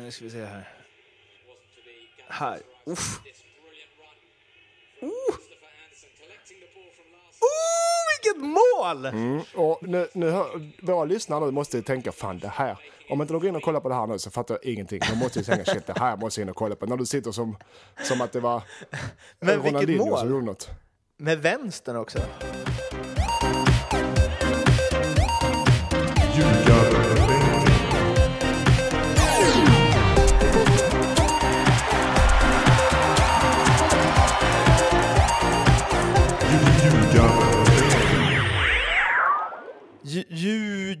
Nu ska vi se här. Här. Uff. Uh. Oh, vilket mål! Mm, och nu, nu hör, våra lyssnare nu måste ju tänka, fan det här. Om inte de går in och kollar på det här nu så fattar jag ingenting. De måste ju tänka, shit det här måste jag in och kolla på. När du sitter som, som att det var Men vilket Ronaldinho mål! som gjorde något. Med vänstern också. Ju-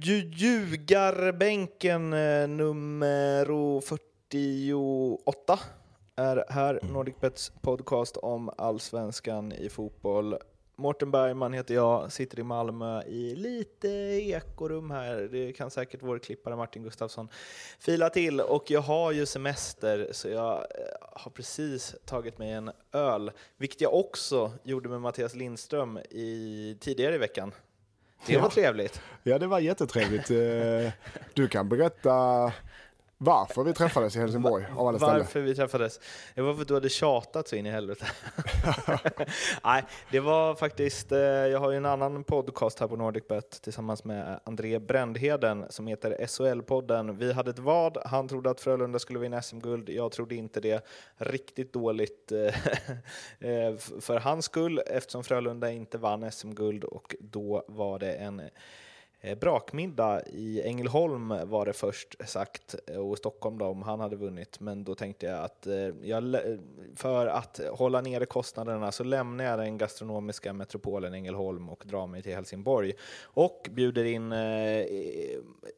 Ljugarbänken eh, nummer 48 är här. Nordicbets podcast om allsvenskan i fotboll. Mårten Bergman heter jag, sitter i Malmö i lite ekorum här. Det kan säkert vår klippare Martin Gustafsson fila till. Och jag har ju semester, så jag eh, har precis tagit mig en öl. Vilket jag också gjorde med Mattias Lindström i, tidigare i veckan. Det var trevligt. Ja, det var jättetrevligt. Eh, Du kan berätta varför vi träffades i Helsingborg av alla ställen. Varför vi träffades? Det var för att du hade tjatat så in i helvete. Nej, det var faktiskt, eh, jag har ju en annan podcast här på NordicBet tillsammans med André Brändheden som heter SHL-podden. Vi hade ett vad, han trodde att Frölunda skulle vinna SM-guld, jag trodde inte det. Riktigt dåligt eh, eh, för hans skull eftersom Frölunda inte vann SM-guld och då var det en Brakmiddag i Ängelholm var det först sagt eh, och Stockholm då om han hade vunnit. Men då tänkte jag att eh, jag, för att hålla nere kostnaderna så lämnar jag den gastronomiska metropolen Ängelholm och drar mig till Helsingborg och bjuder in eh,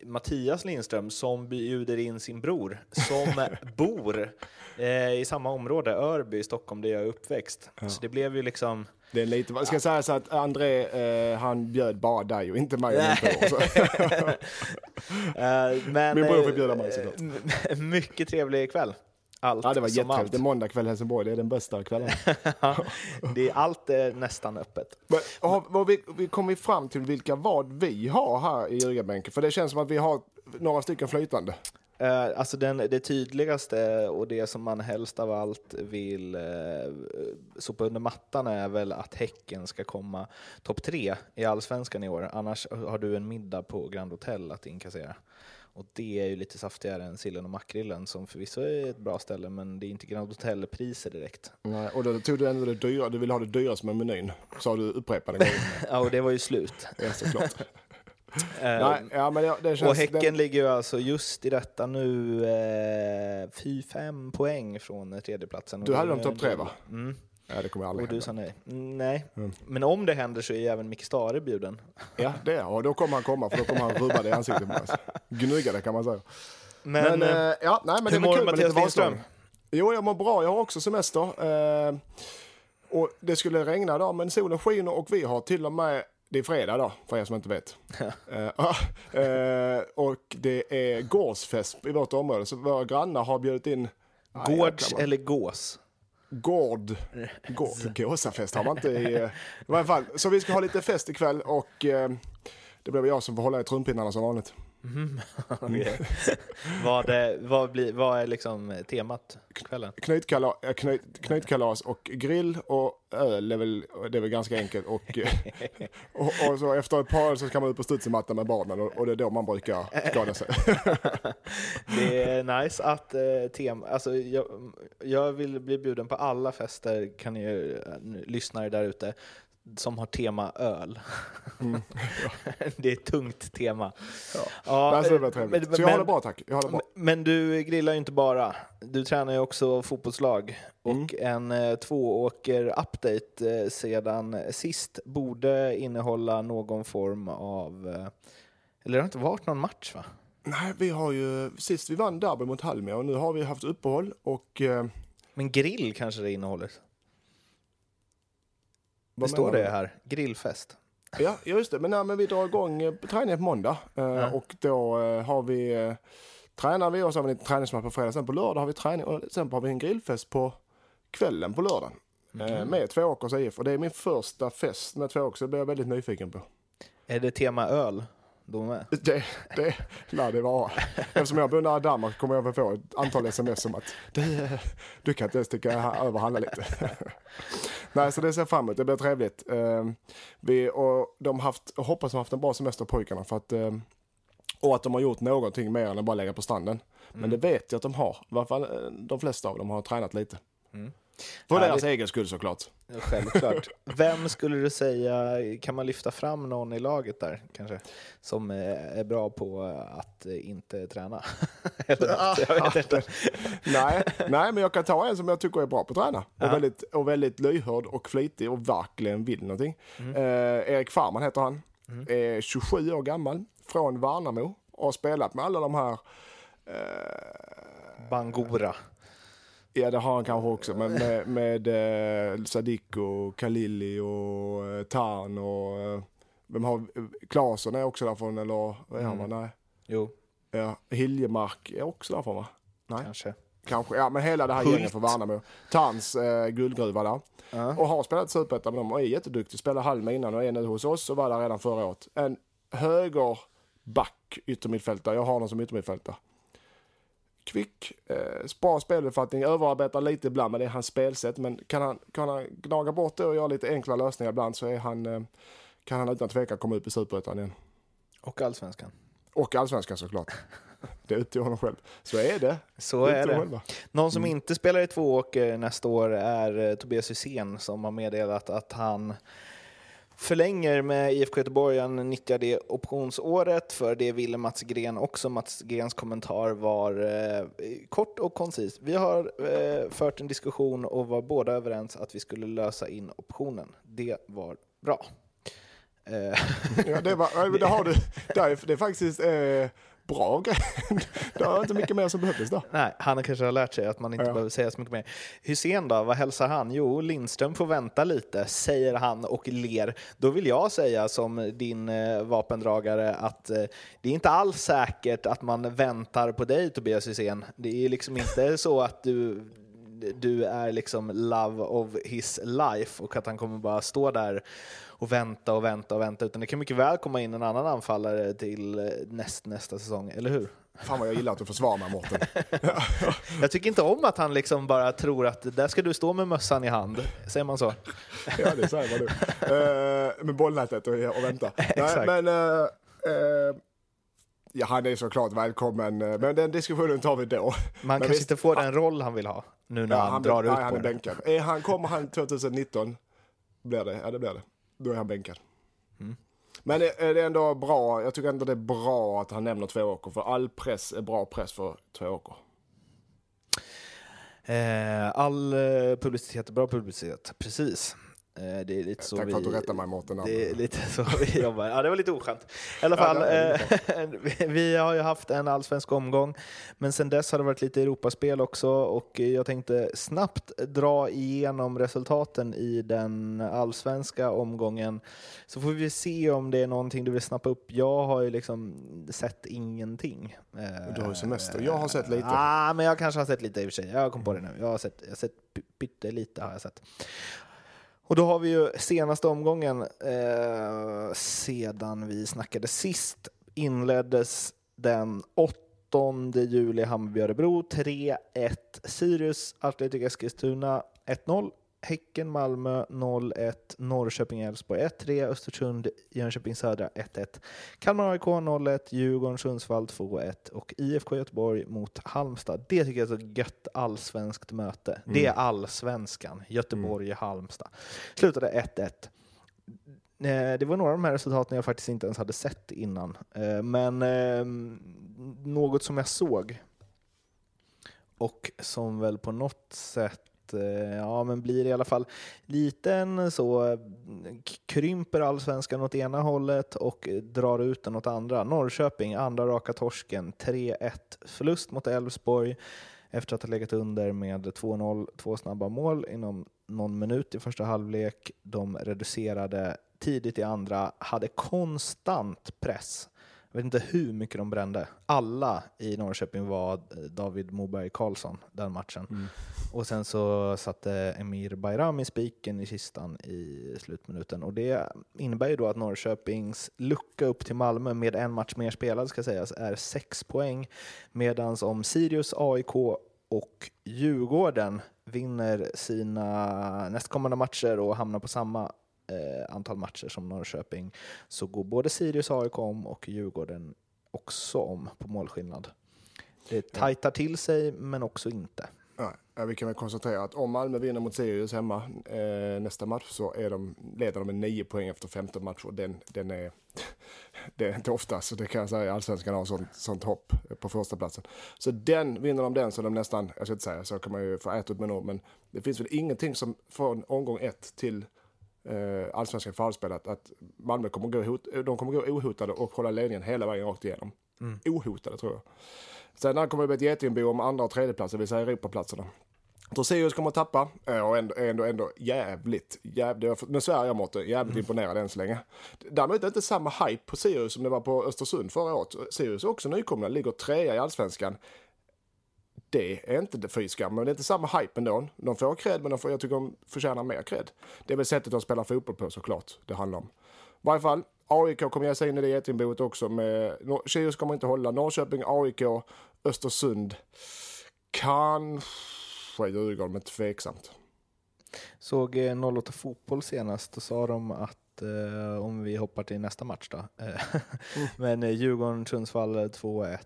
Mattias Lindström som bjuder in sin bror som bor eh, i samma område, Örby i Stockholm där jag är uppväxt. Så det blev ju liksom Det är lite, jag ska säga så att André, eh, han bjöd bara dig och inte mig. Eh, men, Min bror får eh, bjuda mig, såklart. Mycket trevlig kväll. Allt Ja, det var jättetrevligt. Det är måndag kväll i Helsingborg, det är den bästa kvällen. det är allt är nästan öppet. Men, har, har vi, vi kommit fram till vilka vad vi har här i Ljugarbänken? För det känns som att vi har några stycken flytande. Eh, alltså den, det tydligaste och det som man helst av allt vill eh, sopa under mattan är väl att Häcken ska komma topp tre i allsvenskan i år. Annars har du en middag på Grand Hotel att inkassera. Och det är ju lite saftigare än sillen och makrillen som förvisso är ett bra ställe men det är inte Grand Hotel-priser direkt. Nej, och då tog du ändå det dyra, du ville ha det dyraste med menyn. Sa du upprepade gånger. Ja, och det var ju slut. Ja, såklart. Nej, ja, men det, det känns... och Häcken den, ligger ju alltså just i detta nu eh, fy fem poäng från tredjeplatsen. Du hade dem är topp tre, va? Mm. ja, det kommer aldrig Och du hända. sa nej. Mm, Nej, Mm. men om det händer så är även Micke Stare bjuden. Ja, det. Och då kommer han komma, för då kommer han rubba det i ansiktet på oss. Gnugga det kan man säga. Men, Men, eh, eh, ja, nej, men det hur är mår kul Mattias Lindström? Jo, jag mår bra. Jag har också semester. Eh, och det skulle regna idag, men solen skiner och vi har till och med det är fredag då, för er som inte vet. Eh, eh, och det är gårdsfest i vårt område, så våra grannar har bjudit in Aj, Gårds eller gås? Gård. Gård. Gåsafest har man inte i... eh, I varje fall. Så vi ska ha lite fest ikväll och det blir jag som får hålla i trumpinnarna som vanligt. Okej. vad, är, vad, blir, vad är liksom temat kvällen? Knytkala, äh, knyt, knytkalas och grill och öl är väl, det är väl ganska enkelt. Och, eh, och, och så efter ett par öl så ska man ut på studsemattan med barnen och, och det är då man brukar skada sig. Det är nice att eh, tema, alltså jag, jag vill bli bjuden på alla fester, kan ni eh, lyssnare där ute, som har tema öl. det är ett tungt tema. Ja, Men så det var eh, trevligt. men- Så jag men- det bra tack. Jag det bra. Men du grillar ju inte bara. Du tränar ju också fotbollslag. Och en eh, tvååker-update eh, sedan sist borde innehålla någon form av... Eh, eller det har inte varit någon match va? Nej, vi har ju, sist vi vann derby mot Halmia och nu har vi haft uppehåll och... Eh, Men grill kanske det innehåller? Det vad står menar det här. Grillfest. Ja, ja, just det. Men, nej, men vi drar igång eh, träningen på måndag eh, och då eh, har vi tränar vi och så har vi en träningsmatch på fredag. Sen på lördag har vi träning och sen har vi en grillfest på kvällen på lördagen. Eh, med Tvååkers IF och det är min första fest med Tvååkers det blir jag väldigt nyfiken på. Är det tema öl? då med? Det, det lär det vara. Eftersom jag bor nära Danmark kommer jag väl få ett antal sms om att du, du kan inte ens sticka över och handla lite. Nej, så det ser fram emot. Det blir trevligt. Eh, vi, och de haft, hoppas de har haft en bra semester pojkarna för att, eh, och att de har gjort någonting mer än att bara lägga på stranden. Men det vet jag att de har. I alla fall eh, de flesta av dem har tränat lite. Mm. För Härligt. deras egen skull såklart. Självklart. Vem skulle du säga, kan man lyfta fram någon i laget där kanske, som eh, är bra på att eh, inte träna? Vet inte. nej, nej, men jag kan ta en som jag tycker är bra på att träna. Och, Ja. väldigt, och väldigt lyhörd och flitig och verkligen vill någonting. Mm. Eh, Erik Farman heter han. Är 27 år gammal. Från Värnamo. Och har spelat med alla de här Bangora. Ja, det har han kanske också, men med, med eh, Sadik och Kalili och eh, Tarn och eh, vem har, Claesson är också därifrån, eller vad är han? va? Nej. Jo, Ja, Hiljemark är också därifrån va? Nej, kanske. kanske. Ja, men hela det här Hult. gänget från Värnamo. Tarns eh, guldgruva där. Ja. Och har spelat Superettan med dem och är jätteduktig. Spelade Halmstad innan och är nu hos oss och var där redan förra året. En högerback yttermittfältare. Jag har honom som yttermittfältare. Kvick, eh, bra speluppfattning, överarbetar lite ibland men det är hans spelsätt. Men kan han, kan han gnaga bort det och göra lite enkla lösningar ibland så är han, eh, kan han utan tvekan komma upp i Superettan igen. Och allsvenskan. Och allsvenskan såklart. Det är upp till honom själv. Så är det. Så Upp är det. själva. Någon som inte spelar i Tvååker nästa år är eh, Tobias Hysén som har meddelat att han förlänger med IFK Göteborg. Han nyttjar det optionsåret för det ville Mats Gren också. Mats Grens kommentar var eh, kort och koncis. Vi har eh, fört en diskussion och var båda överens att vi skulle lösa in optionen. Det var bra. Eh, Ja, det, var, det har du. Det är, det är faktiskt eh, bra grej. Det var inte mycket mer som behövdes där. Nej, han kanske har lärt sig att man inte Ja. behöver säga så mycket mer. Hussein då, vad hälsar han? Jo, Lindström får vänta lite, säger han och ler. Då vill jag säga som din eh, vapendragare att eh, det är inte alls säkert att man väntar på dig Tobias Hysén. Det är liksom inte så att du du är liksom love of his life och att han kommer bara stå där och vänta och vänta och vänta, utan det kan mycket väl komma in en annan anfallare till eh, näst, nästa säsong, eller hur? Fan vad jag gillar att du försvarar mig Mårten. Jag tycker inte om att han liksom bara tror att där ska du stå med mössan i hand. Säger man så? Ja, det säger man nu. Uh, med bollnätet och, och vänta. Nej, men, eh, eh, ja, han är såklart välkommen, men den diskussionen tar vi då. Man Men kanske visst- inte får den roll han vill ha nu när Ja, han, drar nej, ut han på är det. bänkad. Är han, kommer han 2019, blir det, ja det blir det. Då är han bänkad. Mm. Men det är det ändå bra, jag tycker ändå det är bra att han nämner Tvååker, för all press är bra press för Tvååker. Eh, all eh, publicitet är bra publicitet, precis. Eh, det är lite så Tack för att du rättar mig Mårten. Det är lite så vi jobbar. Ja, det var lite oskönt. I alla Ja, fall, är eh, vi- har ju haft en allsvensk omgång, men sen dess har det varit lite Europaspel också och eh, jag tänkte snabbt dra igenom resultaten i den allsvenska omgången. Så får vi se om det är någonting du vill snappa upp. Jag har ju liksom sett ingenting. Eh, Du har ju semester. Jag har sett lite. Ah, men jag kanske har sett lite i och för sig. Jag kom på det nu. Jag har sett, jag har sett py- pyttelite har jag sett. Och då har vi ju senaste omgången eh, sedan vi snackade sist inleddes den 8 juli Hammarby-Örebro 3-1 Sirius Atletic Eskilstuna 1-0 Häcken Malmö 0-1 Norrköping Elfsborg 1-3 Östersund Jönköping Södra 1-1 Kalmar AIK 0-1 Djurgården Sundsvall 2-1 och IFK Göteborg mot Halmstad. Det tycker jag är ett gött allsvenskt möte. Det är allsvenskan. Göteborg-Halmstad. Slutade 1-1. Eh, Det var några av de här resultaten jag faktiskt inte ens hade sett innan. Eh, Men eh, något som jag såg och som väl på något sätt Eh, ja, men blir i alla fall liten så eh, krymper allsvenskan åt ena hållet och drar ut den åt andra. Norrköping, andra raka torsken, 3-1 förlust mot Elfsborg efter att ha legat under med 2-0, två snabba mål inom någon minut i första halvlek. De reducerade tidigt i andra, hade konstant press jag vet inte hur mycket de brände. Alla i Norrköping var David Moberg Karlsson den matchen. Mm. Och sen så satte Emir Bayrami spiken i kistan i slutminuten. Och det innebär ju då att Norrköpings lucka upp till Malmö med en match mer spelad ska sägas är sex poäng. Medan om Sirius, AIK och Djurgården vinner sina nästkommande matcher och hamnar på samma eh, antal matcher som Norrköping så går både Sirius AIK om och Djurgården också om på målskillnad. Det tajtar till sig, men också inte. Nej, vi kan väl konstatera att om Malmö vinner mot Sirius hemma eh, nästa match så är de, leder de med 9 poäng efter 15 matcher. Den, den är, det är inte ofta, så det kan jag säga. Allsvenskan har sånt, sånt hopp på första platsen. Så den, vinner de den så är de nästan, jag ska inte säga så kan man ju få äta upp med ord, men det finns väl ingenting som från omgång ett till allsvenskan förspelat att Malmö kommer gå, hot, de kommer gå ohotade och hålla ledningen hela vägen rakt igenom. Mm. Ohotade tror jag. Sen kommer det bli ett getingbo om andra och tredje plats, det vill säga Europaplatserna. Torsius kommer att tappa och ändå, ändå, ändå jävligt, jävligt mot det, jävligt mm. imponerad än så länge. Däremot är det inte samma hype på Sirius som det var på Östersund förra året. Sirius är också nykomna, ligger trea i allsvenskan. Det är inte det fy skam, men det är inte samma hype ändå. De får cred, men de får, jag tycker de förtjänar mer cred. Det är väl sättet att spela fotboll på såklart det handlar om. I varje fall, AIK kommer ge sig in i det getingboet också. Med, Sirius kommer inte hålla. Norrköping, AIK, Östersund. Kanske Djurgården, men tveksamt. Såg 08 eh, Fotboll senast, då sa de att eh, om vi hoppar till nästa match då. Mm. Men eh, Djurgården-Sundsvall 2-1.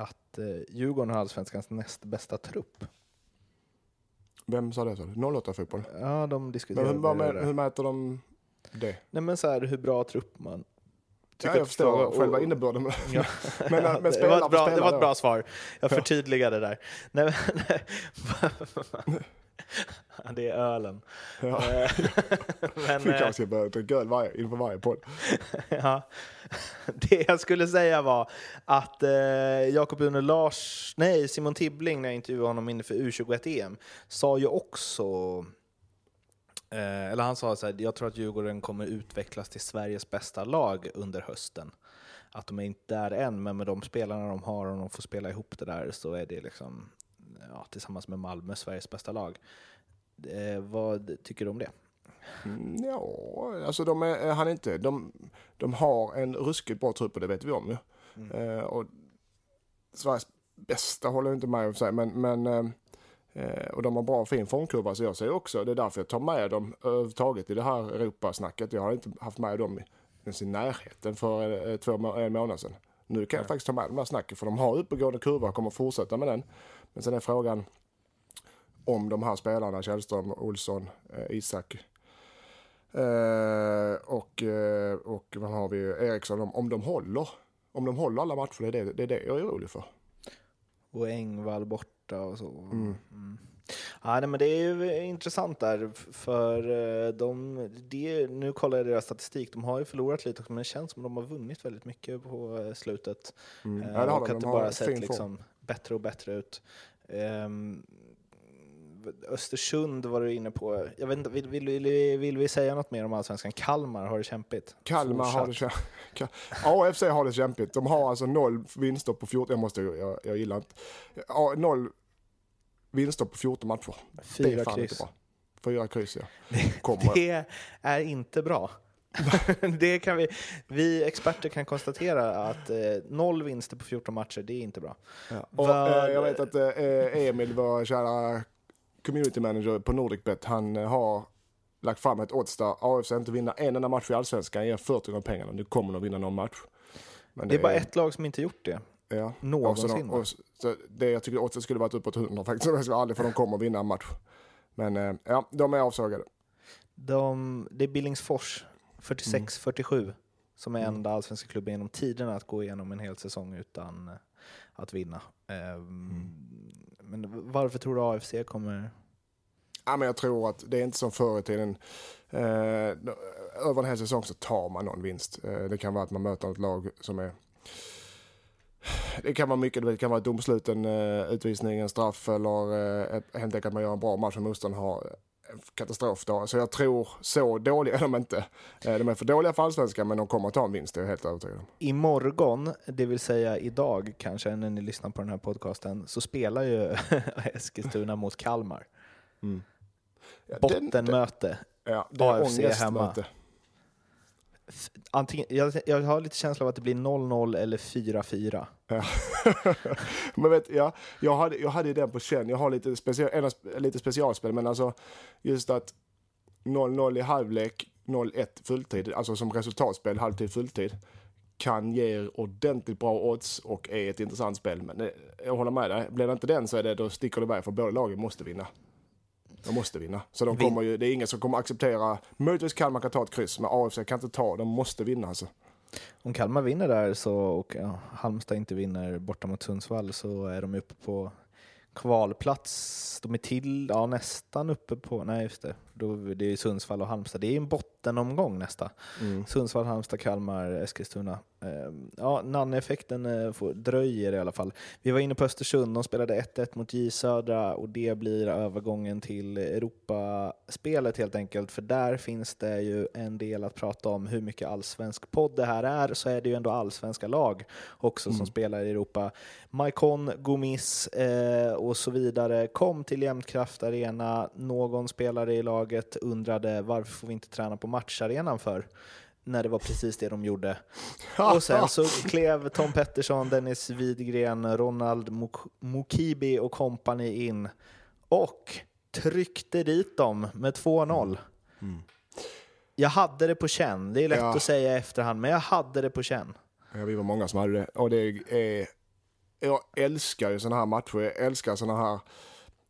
Eh, att eh, Djurgården har allsvenskans näst bästa trupp. Vem sa det? Så? 08 Fotboll? Ja, de diskuterade men, hur, hur, hur mäter de det? Nej men så här, hur bra trupp man Ja, jag förstår och, själva innebörden. Ja. men, men, men det, var ett bra, det var ett bra svar. Jag förtydligade där. Nej, men, det är ölen. Ja. Eh, men, Vi kanske ska börja dricka öl varje, inför varje podd. ja. Det jag skulle säga var att eh, Jakob Une Lars, nej Simon Tibbling när jag intervjuade honom inför U21-EM sa ju också Eh, eller han sa så här, jag tror att Djurgården kommer utvecklas till Sveriges bästa lag under hösten. Att de är inte där än, men med de spelarna de har och de får spela ihop det där så är det liksom, ja, tillsammans med Malmö Sveriges bästa lag. Eh, vad tycker du om det? Mm, ja, alltså de är, han inte, de, de har en ruskigt bra trupp och det vet vi om ju. Mm. Eh, och Sveriges bästa håller jag inte med om, men, men eh, Eh, och de har bra fin formkurva så jag säger också, det är därför jag tar med dem överhuvudtaget i det här Europasnacket. Jag har inte haft med dem ens i närheten för eh, två, en månad sedan. Nu kan jag faktiskt ta med de här snacken för de har uppåtgående kurva och kommer fortsätta med den. Men sen är frågan om de här spelarna, Källström, Olsson, eh, Isak eh, och, eh, och vad har vi, Eriksson, om, om de håller. Om de håller alla matcher, det är det, det, är det jag är orolig för. Och Engvall borta och så. Mm. Mm. Ja, nej, men det är ju intressant där, för eh, de, de, nu kollar jag deras statistik, de har ju förlorat lite men det känns som att de har vunnit väldigt mycket på eh, slutet. Mm. Ja, det och att det bara sett liksom bättre och bättre ut. Um, Östersund var du inne på. Jag vet inte, vill, vill, vill, vill, vi säga något mer om allsvenskan? Kalmar har det kämpigt. Kalmar har det kämpigt. AFC har det kämpigt. De har alltså noll vinster på 14, jag måste, jag, jag gillar inte, ja, noll vinster på 14 matcher. Fyra det är fan kryss. inte bra. Fyra kryss, ja. Kommer. Det är inte bra. det kan vi, vi experter kan konstatera att eh, noll vinster på 14 matcher, det är inte bra. Ja. Och, Var, eh, jag vet att eh, Emil, vår kära community manager på Nordicbet, han eh, har lagt fram ett odds där AFC inte vinner en enda match i Allsvenskan, ger 40 gånger pengarna. Nu kommer de vinna någon match. Men det, det är bara ett lag som inte gjort det. Ja. Någonsin. Och så, och, det, jag tycker oddset skulle varit uppåt 100 faktiskt, ska aldrig för de kommer vinna en match. Men eh, ja, de är avsågade. De, det är Billingsfors, 46-47, mm. som är mm. enda allsvenska klubben genom tiderna att gå igenom en hel säsong utan eh, att vinna. Um, mm. Men varför tror du AFC kommer... Ja, men jag tror att det är inte som förr i tiden. Eh, över en hel säsong så tar man någon vinst. Eh, det kan vara att man möter ett lag som är det kan vara mycket, det kan vara ett domsluten uh, utvisning, en straff eller uh, helt enkelt att man gör en bra match och motståndaren har en katastrof då. Så jag tror, så dåliga är de inte. Eh, De är för dåliga för allsvenskan, men de kommer att ta en vinst, det är jag helt övertygad om. Imorgon, det vill säga idag kanske när ni lyssnar på den här podcasten, så spelar ju Eskilstuna mot Kalmar. Ja, den- Bottenmöte. Ja, det är AFC ångestmöte. Antingen, jag, jag har lite känsla av att det blir 0-0 eller 4-4. Ja. men vet, ja, jag, hade, jag hade ju den på känn. Jag har lite, special, lite specialspel, men alltså just att 0-0 i halvlek, 0-1 fulltid, alltså som resultatspel, halvtid, fulltid, kan ge ordentligt bra odds och är ett intressant spel. Men jag håller med dig, blir det inte den så är det, då sticker det iväg för båda lagen måste vinna. De måste vinna. Så de kommer ju, det är ingen som kommer acceptera, möjligtvis Kalmar kan ta ett kryss, men AFC kan inte ta, de måste vinna alltså. Om Kalmar vinner där så, och ja, Halmstad inte vinner borta mot Sundsvall så är de uppe på kvalplats. De är till, ja nästan uppe på, nej just det, Då, det är Sundsvall och Halmstad. Det är en bottenomgång nästa. Sundsvall, Halmstad, Kalmar, Eskilstuna. Eh, Ja, Nanne-effekten eh, dröjer i alla fall. Vi var inne på Östersund, de spelade 1-1 mot J Södra och det blir övergången till Europaspelet helt enkelt. För där finns det ju en del att prata om hur mycket allsvensk podd det här är, så är det ju ändå allsvenska lag också som spelar i Europa. Maikon, Gomis eh, och så vidare kom till Jämtkraft Arena. Någon spelare i laget undrade varför får vi inte träna på matcharenan för? När det var precis det de gjorde. Och sen så klev Tom Pettersson, Dennis Widgren, Ronald Mok- Mokibi och kompani in och tryckte dit dem med 2-0. Jag hade det på känn. Det är lätt Ja. att säga i efterhand, men jag hade det på känn. Ja, vi var många som hade det. Och det är, jag älskar ju sådana här matcher. Jag älskar sådana här...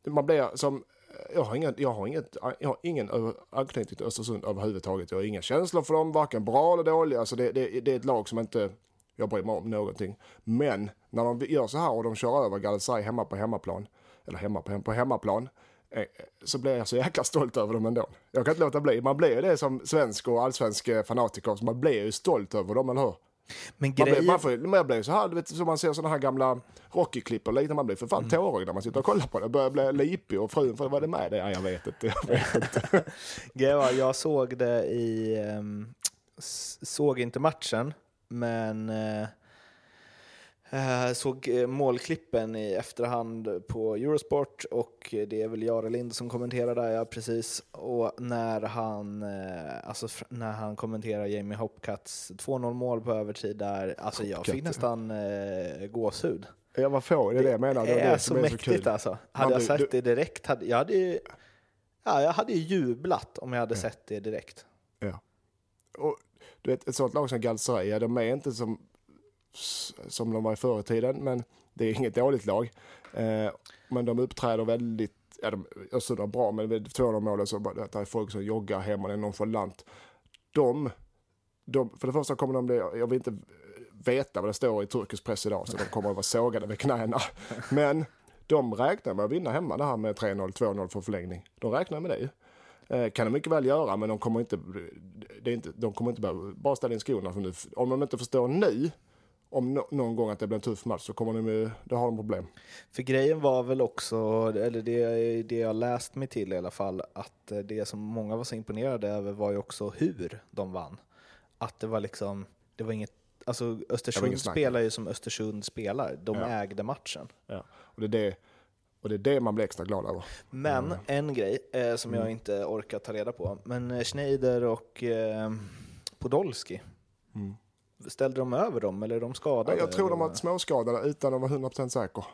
Man blir som... Jag har, ingen, jag, har inget, jag har ingen anknytning till Östersund överhuvudtaget. Jag har inga känslor för dem, varken bra eller dåliga. Alltså det, det, det är ett lag som inte jag bryr mig om någonting. Men när de gör så här och de kör över Galatasaray hemma på hemmaplan, eller hemma på, på hemmaplan, eh, så blir jag så jäkla stolt över dem ändå. Jag kan inte låta bli. Man blir ju det som svensk och allsvensk fanatiker. Så man blir ju stolt över dem, eller hur? Men Man blir, grejen... man, får, man blir så här, du vet, som man ser sådana här gamla Rocky-klipp och liknande. Man blir för fan Mm. tårig när man sitter och kollar på det. Börjar bli lipig och frun, för vad är det med det? Ja, jag vet inte. Jag vet inte. Grejen var, jag såg det i... ehm, såg inte matchen, men eh, såg eh, målklippen i efterhand på Eurosport och det är väl Jarelind som kommenterar där, ja precis. Och när han, eh, alltså, när han kommenterar Jamie Hopcats 2-0 mål på övertid där, alltså jag fick Hopcat, nästan eh, gåshud. Ja, vad får det är det jag menar. Det är, det så är mäktigt kul. alltså. Hade jag sett det direkt, hade, jag hade ju ja, jag hade ju jublat om jag hade sett det direkt. Ja. Och, du vet, ett sånt lag som Galatasaray, ja, de är inte som, som de var i förr i tiden, men det är inget dåligt lag. Eh, men de uppträder väldigt, ja, de, Östersund bra, men vid två av de målen så bara, det är folk som joggar hemma, det är nonchalant. De, de, för det första kommer de bli, jag vill inte veta vad det står i turkisk press idag, så de kommer att vara sågade vid knäna. Men de räknar med att vinna hemma det här med 3-0, 2-0 för förlängning. De räknar med det ju. Kan de mycket väl göra, men de kommer inte, det är inte, de kommer inte behöva bara ställa in skorna. För nu, om de inte förstår nu, om no, någon gång att det blir en tuff match, så kommer de ju, då har de problem. För grejen var väl också, eller det, det jag läst mig till i alla fall, att det som många var så imponerade över var ju också hur de vann. Att det var liksom, det var inget, alltså Östersund spelar ju som Östersund spelar, de Ja. ägde matchen. Ja. Och, det är det, och det är det man blir extra glad över. Men en grej eh, som jag inte orkar ta reda på, men eh, Schneider och eh, Podolski, ställde de över dem eller är de skadade? Jag tror de eller? varit småskadade utan att vara 100% säker.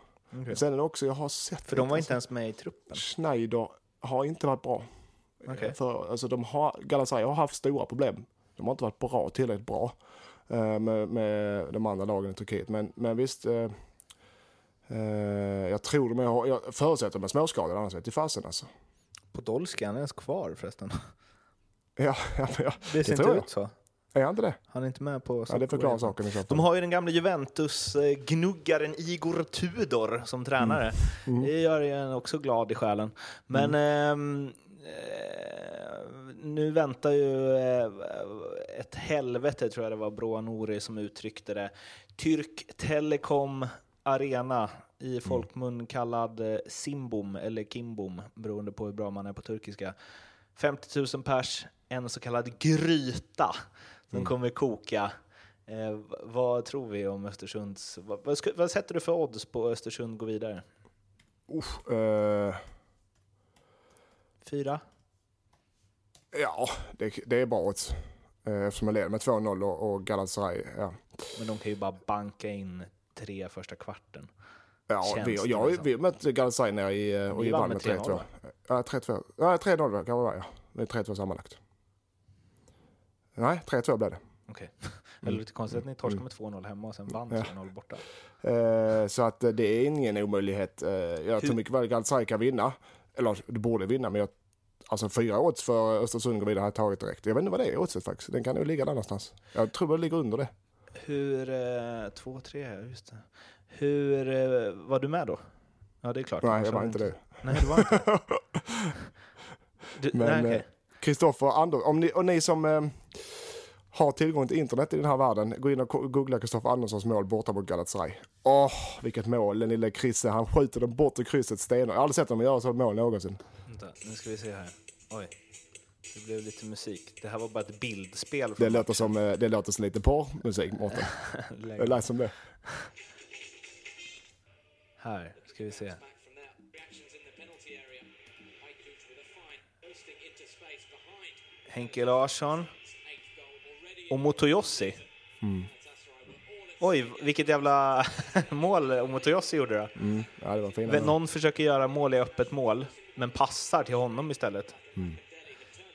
Okej. Sen är det också, jag har sett För de var inte ens med i truppen? Schneider har inte varit bra. Okej. För, alltså, de har, Galatasaray har haft stora problem. De har inte varit bra, tillräckligt bra eh, med, med de andra lagen i Turkiet. Men, men visst, eh, eh, jag tror de är, jag förutsätter de är småskadade, annars vet jag fasen alltså. Podolski, han är ens kvar förresten? Ja, ja, ja Det ser tror inte jag. ut så. Är han inte det? Han är inte med på Ja, det förklarar saken i så De har ju den gamla Juventus-gnuggaren Igor Tudor som tränare. Det gör en också glad i själen. Men ehm, eh, nu väntar ju eh, ett helvete, tror jag det var Broa Nouri som uttryckte det. Tyrk Telekom Arena i folkmun kallad eh, Simbom eller Kimbom, beroende på hur bra man är på turkiska. 50 000 pers, en så kallad gryta som kommer koka. Eh, vad tror vi om Östersunds... Vad, vad, vad sätter du för odds på Östersund går vidare? Usch, eh, Fyra? ja, det, det är bra odds. Eh, eftersom jag leder med 2-0 och, och Galatasaray, ja. Men de kan ju bara banka in tre första kvarten. Ja, Känns vi, jag, liksom. vi mötte Galatasaray nere i, eh, och vi vann med med 3-0, 3-2. va? Ja, 3-2. Ja, 3-0 kan det vara, ja. Det är 3-2 sammanlagt. Nej, 3-2 blev det. Okej. Eller lite konstigt att ni torskade med 2-0 hemma och sen vann Ja. 3-0 borta. Eh, så att eh, det är ingen omöjlighet. Eh, jag tror mycket väl Galatasaray kan vinna. Eller det borde vinna, men jag, alltså fyra odds för Östersund går vidare har jag tagit direkt. Jag vet inte vad det är oddset faktiskt. Den kan nog ligga där någonstans. Jag tror det ligger under det. Hur... Två, tre, just det. Hur... Var du med då? Ja, det är klart. Nej, jag var inte det. Nej, du var inte det. Du, Men, nej, okej. Kristoffer Anders, om ni, och ni som eh, har tillgång till internet i den här världen, gå in och googla Kristoffer Anderssons mål borta mot Galatasaray. Åh, vilket mål! Den lille Chrisse, han skjuter den bortre krysset stenar. Jag har aldrig sett honom göra så mål någonsin. Vänta, nu ska vi se här. Oj. Det blev lite musik. Det här var bara ett bildspel. Det låter som, eh, det låter som lite porrmusik, Mårten. Det lät som det. Här ska vi se. Henke Larsson och Motoyossi. Mm. Oj, vilket jävla mål Motoyossi gjorde då. Mm. Ja. Någon försöker göra mål i öppet mål, men passar till honom istället.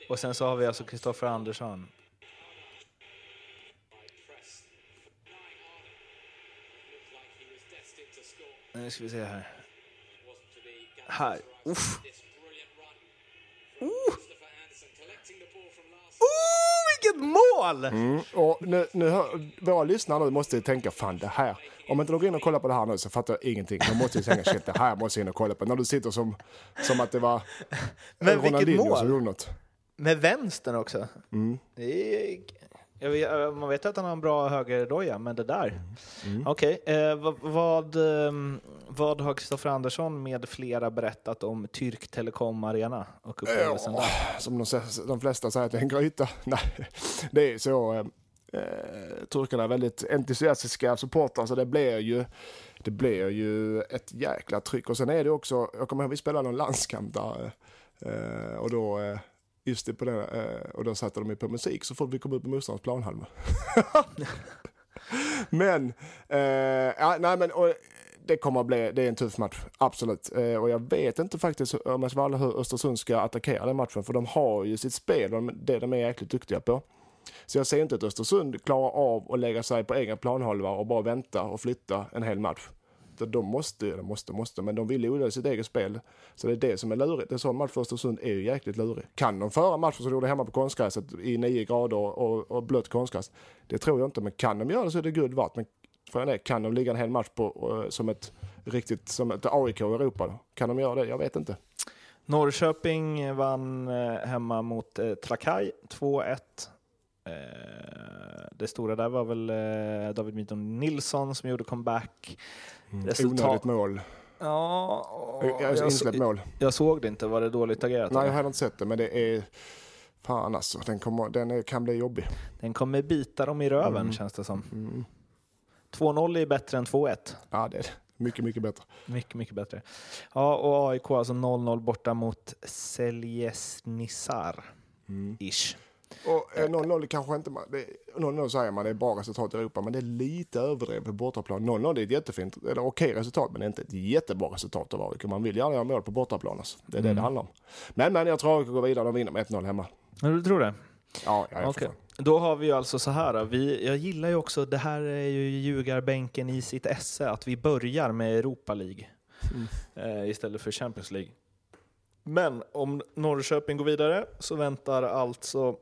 Och sen så har vi alltså Kristoffer Andersson. Nu ska vi se här. Här. Uff. Vilket mål! Mm. Och nu, nu hör, våra lyssnare nu måste ju tänka, fan det här, om inte de går in och kollar på det här nu så fattar jag ingenting. De måste ju tänka, shit det här måste jag in och kolla på. När du sitter som, som att det var Men Ronaldinho som gjorde något. Med vänstern också. Mm. Det är, vet, man vet att han har en bra högerdoja, men det där. Mm. Okej, eh, vad, vad, ehm, vad har Kristoffer Andersson med flera berättat om Tyrk Telekom Arena och upplevelsen där? Som de, de flesta säger att det är en gryta. Nej, det är så. Eh, eh, turkarna är väldigt entusiastiska supportrar så det blir ju det blir ju ett jäkla tryck. Och sen är det också, jag kommer ihåg vi spelade någon landskamp där eh, och då eh, Just det, på den, eh, och då satte de ju på musik så fort vi kom ut på motståndarens planhalva. men, eh, ja, nej men och, det kommer att bli, det är en tuff match, absolut. Eh, och jag vet inte faktiskt om jag ska vara hur Östersund ska attackera den matchen, för de har ju sitt spel, och det de är jäkligt duktiga på. Så jag ser inte att Östersund klarar av att lägga sig på egen planhalva och bara vänta och flytta en hel match måste, de måste, de måste, måste, men de vill odla sitt eget spel. Så det är det som är lurigt. En sån match för Östersund är ju jäkligt lurig. Kan de föra matchen som de gjorde hemma på konstgräset i 9 grader och, och blött konstgräs? Det tror jag inte, men kan de göra det så är det guld värt. Men frågan är, kan de ligga en hel match på, eh, som ett riktigt, som ett AIK i Europa då? Kan de göra det? Jag vet inte. Norrköping vann eh, hemma mot eh, Trakai 2-1. Eh, det stora där var väl eh, David Milton Nilsson som gjorde comeback. Resultat- Onödigt mål. Ja, och Jag, jag, insläppt så, mål. jag såg det inte. Var det dåligt agerat? Nej, jag hade inte sett det, men det är... Fan alltså, den, kommer, den är, kan bli jobbig. Den kommer bita dem i röven Mm. känns det som. Mm. 2-0 är bättre än 2-1. Ja, det är mycket, mycket bättre. Mycket, mycket bättre. Ja, och AIK alltså 0-0 borta mot Seljesnissar. Mm. Ish. Och eh, 0-0 kanske inte... man- det- 0-0 säger man det är bra resultat i Europa, men det är lite överdrivet på bortaplan. 0-0 är ett jättefint, eller okej resultat, men det är inte ett jättebra resultat av AIK. Man vill gärna göra mål på bortaplan. Alltså. Det är det Mm. det handlar om. Men, men jag tror AIK går vidare, de vinner med 1-0 hemma. Du tror det? Ja, ja, jag förstår. Då har vi ju alltså så här. Vi, jag gillar ju också, det här är ju ljugarbänken i sitt esse, att vi börjar med Europa League Mm. eh, istället för Champions League. Men om Norrköping går vidare så väntar alltså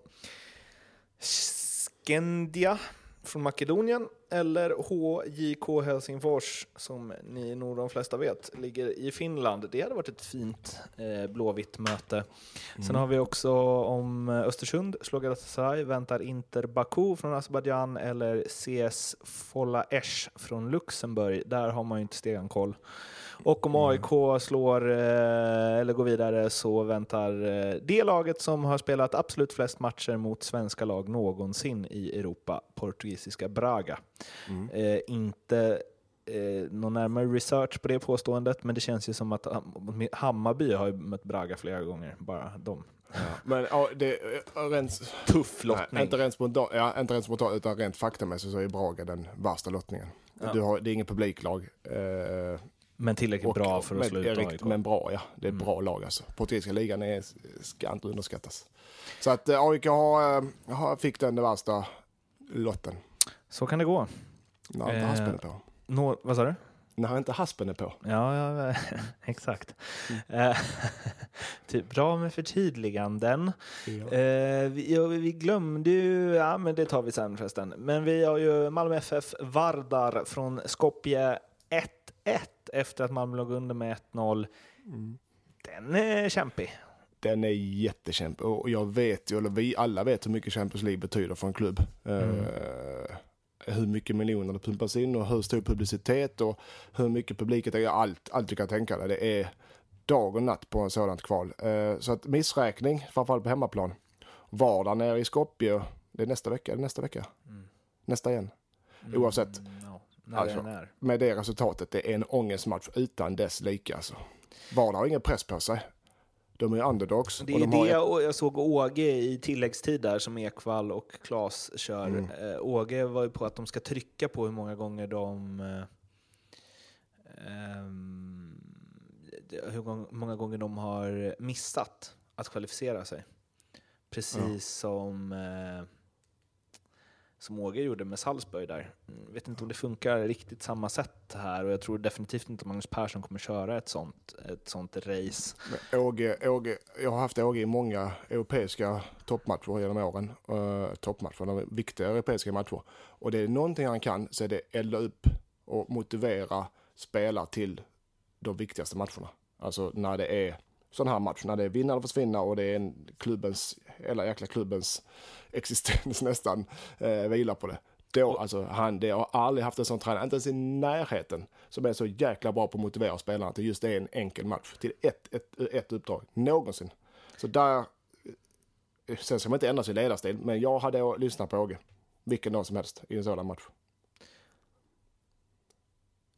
Skendia från Makedonien eller HJK Helsingfors, som ni nog de flesta vet, ligger i Finland. Det hade varit ett fint eh, blåvitt möte. Sen har vi också om eh, Östersund, slår Galatasaray, väntar Inter Baku från Azerbajdzjan eller CS Folla Esch från Luxemburg. Där har man ju inte stenkoll. Och om AIK slår eh, eller går vidare så väntar eh, det laget som har spelat absolut flest matcher mot svenska lag någonsin i Europa, portugisiska Braga. Eh, inte eh, någon närmare research på det påståendet, men det känns ju som att Ham- Hammarby har mött Braga flera gånger, bara de. Men ja, det är rent, Tuff nej, lottning. inte rent spontant, ja, inte rent spontant utan rent faktamässigt så är Braga den värsta lottningen. Ja. Du har, det är ingen publiklag. Eh, men tillräckligt bra för att men, slå ut AIK. Men bra, ja. Det är ett bra lag alltså. Portugisiska ligan är, ska inte underskattas. Så att eh, AIK har, eh, har, fick den värsta lotten. Så kan det gå. När inte Eh. haspen är på. Nå, vad sa du? När inte haspen är på. Ja, ja exakt. Eh, typ, bra med förtydliganden. Eh, vi, ja, vi glömde ju, ja men det tar vi sen förresten. Men vi har ju Malmö FF Vardar från Skopje 1-1 efter att Malmö låg under med 1-0. Den är kämpig. Den är jättekämpig och jag vet ju, eller vi alla vet hur mycket Champions League betyder för en klubb. Eh, hur mycket miljoner det pumpas in och hur stor publicitet och hur mycket publiken är. Allt, allt du kan tänka dig. Det är dag och natt på en sådant kval. Eh, så att missräkning, framförallt på hemmaplan. Vardag nere i Skopje, det är nästa vecka, är det nästa vecka? Nästa igen. Oavsett. Mm, när Alltså, den är. Med det resultatet, det är en ångestmatch utan dess like alltså. Vardag har ingen press på sig. De är underdogs. Det och är de har det och jag såg Åge i tilläggstid där som Ekvall och Klas kör. Mm. Eh, Åge var ju på att de ska trycka på hur många gånger de eh, ehm, hur många gånger de har missat att kvalificera sig. Precis som eh, som Åge gjorde med Salzburg där. Jag vet inte om det funkar riktigt samma sätt här och jag tror definitivt inte att Magnus Persson kommer köra ett sånt, ett sånt race. Men Åge, Åge, jag har haft Åge i många europeiska toppmatcher genom åren. Uh, toppmatcher, de viktiga europeiska matcher. Och det är någonting han kan så är det elda upp och motivera spelare till de viktigaste matcherna. Alltså när det är sån här match, när det är vinna eller försvinna och det är en klubbens, hela jäkla klubbens existens nästan eh, vilar på det. Då, alltså han, det har aldrig haft en sån tränare, inte ens i närheten, som är så jäkla bra på att motivera spelarna till just det en enkel match, till ett, ett, ett uppdrag, någonsin. Så där, eh, sen ska man inte ändra sin ledarstil, men jag hade lyssnat på Åge, vilken dag som helst i en sådan match.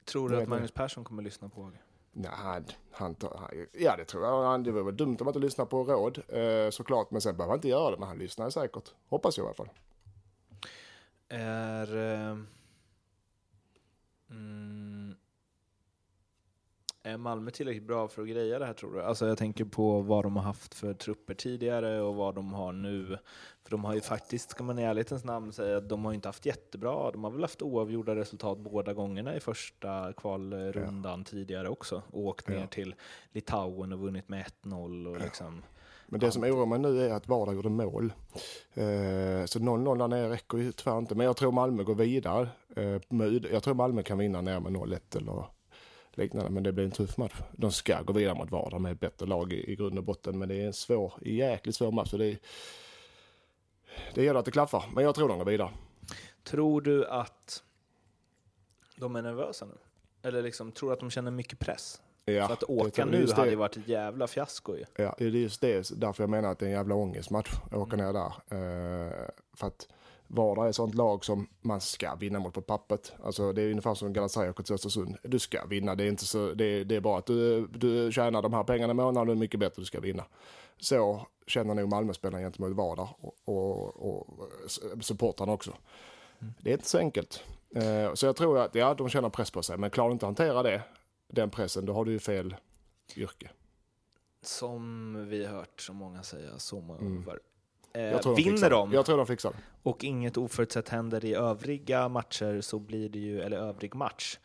Tror du att Magnus Persson kommer lyssna på Åge? Nej, han, han, han, ja det tror jag. Han, det var väl dumt om han inte lyssnade på råd, eh, såklart. Men sen behöver han inte göra det, men han lyssnar säkert. Hoppas jag i alla fall. Är... eh, Mm, är Malmö tillräckligt bra för att greja det här tror du? Alltså jag tänker på vad de har haft för trupper tidigare och vad de har nu. För de har ju faktiskt, ska man i ärlighetens namn säga, att de har inte haft jättebra. De har väl haft oavgjorda resultat båda gångerna i första kvalrundan tidigare också. Och åkt ner Ja. till Litauen och vunnit med 1-0 och liksom... Men det som oroar mig nu är att Vardag gjorde mål. Eh, så 0-0 där nere räcker ju tyvärr inte. Men jag tror Malmö går vidare. Eh, jag tror Malmö kan vinna ner med 0-1 eller liknande. Men det blir en tuff match. De ska gå vidare mot Vardag med ett bättre lag i, i grund och botten. Men det är en svår, jäkligt svår match. Så det, är- det gäller att det klaffar. Men jag tror de går vidare. Tror du att de är nervösa nu? Eller liksom, tror du att de känner mycket press? Ja, För att åka nu hade ju varit ett jävla fiasko ju. Ja, det är just det därför jag menar att det är en jävla ångestmatch att åka ner där. Eh, för att Vardar är ett sånt lag som man ska vinna mot på pappret. Alltså det är ungefär som Galatasaray till Östersund. Du ska vinna, det är, inte så, det, är- det är bara att du, du tjänar de här pengarna i månaden, du är mycket bättre, du ska vinna. Så känner nog Malmöspelarna gentemot Vardar och, och, och supportrarna också. Det är inte så enkelt. Eh, så jag tror att ja, de känner press på sig, men klarar du inte att hantera det, den pressen, då har du ju fel yrke. Som vi har hört så många säga många Mm. gånger Eh, de vinner de Jag tror de fixar det. och inget oförutsett händer i övriga matcher så blir det ju, eller övrig match,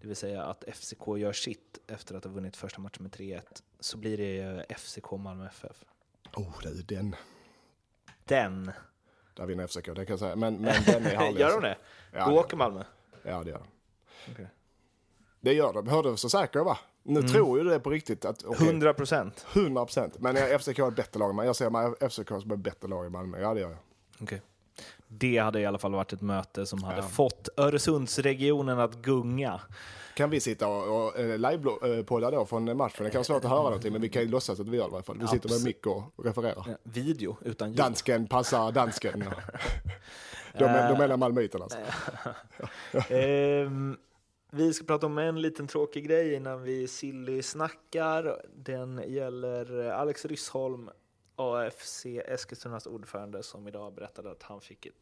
det vill säga att FCK gör sitt efter att ha vunnit första matchen med 3-1, så blir det ju FCK Malmö FF. Oh, det är den. Den! Där vinner FCK, det kan jag säga. Men, men den är härlig. Gör alltså. de det? Ja, Då det- åker Malmö. Ja, det gör de. Okej. Det gör de. Hörde du så säker jag var? Nu Mm. tror ju det på riktigt att... okej, 100 procent. 100 procent. Men jag- FCK är ett bättre lag än Malmö. Jag ser FCK som ett bättre lag i Malmö. Ja, det gör jag. Okej. Det hade i alla fall varit ett möte som hade Ja. fått Öresundsregionen att gunga. Kan vi sitta och, och eh, livepodda då från matchen? Det kan vara svårt att höra någonting, men vi kan ju låtsas att vi gör det i alla fall. Vi sitter med mick och refererar. Ja, Video utan ljud. Dansken passar dansken. De, de menar malmöiterna alltså. Ehm, vi ska prata om en liten tråkig grej innan vi silly snackar. Den gäller eh, Alex Ryssholm, AFC Eskilstunas ordförande, som idag berättade att han fick ett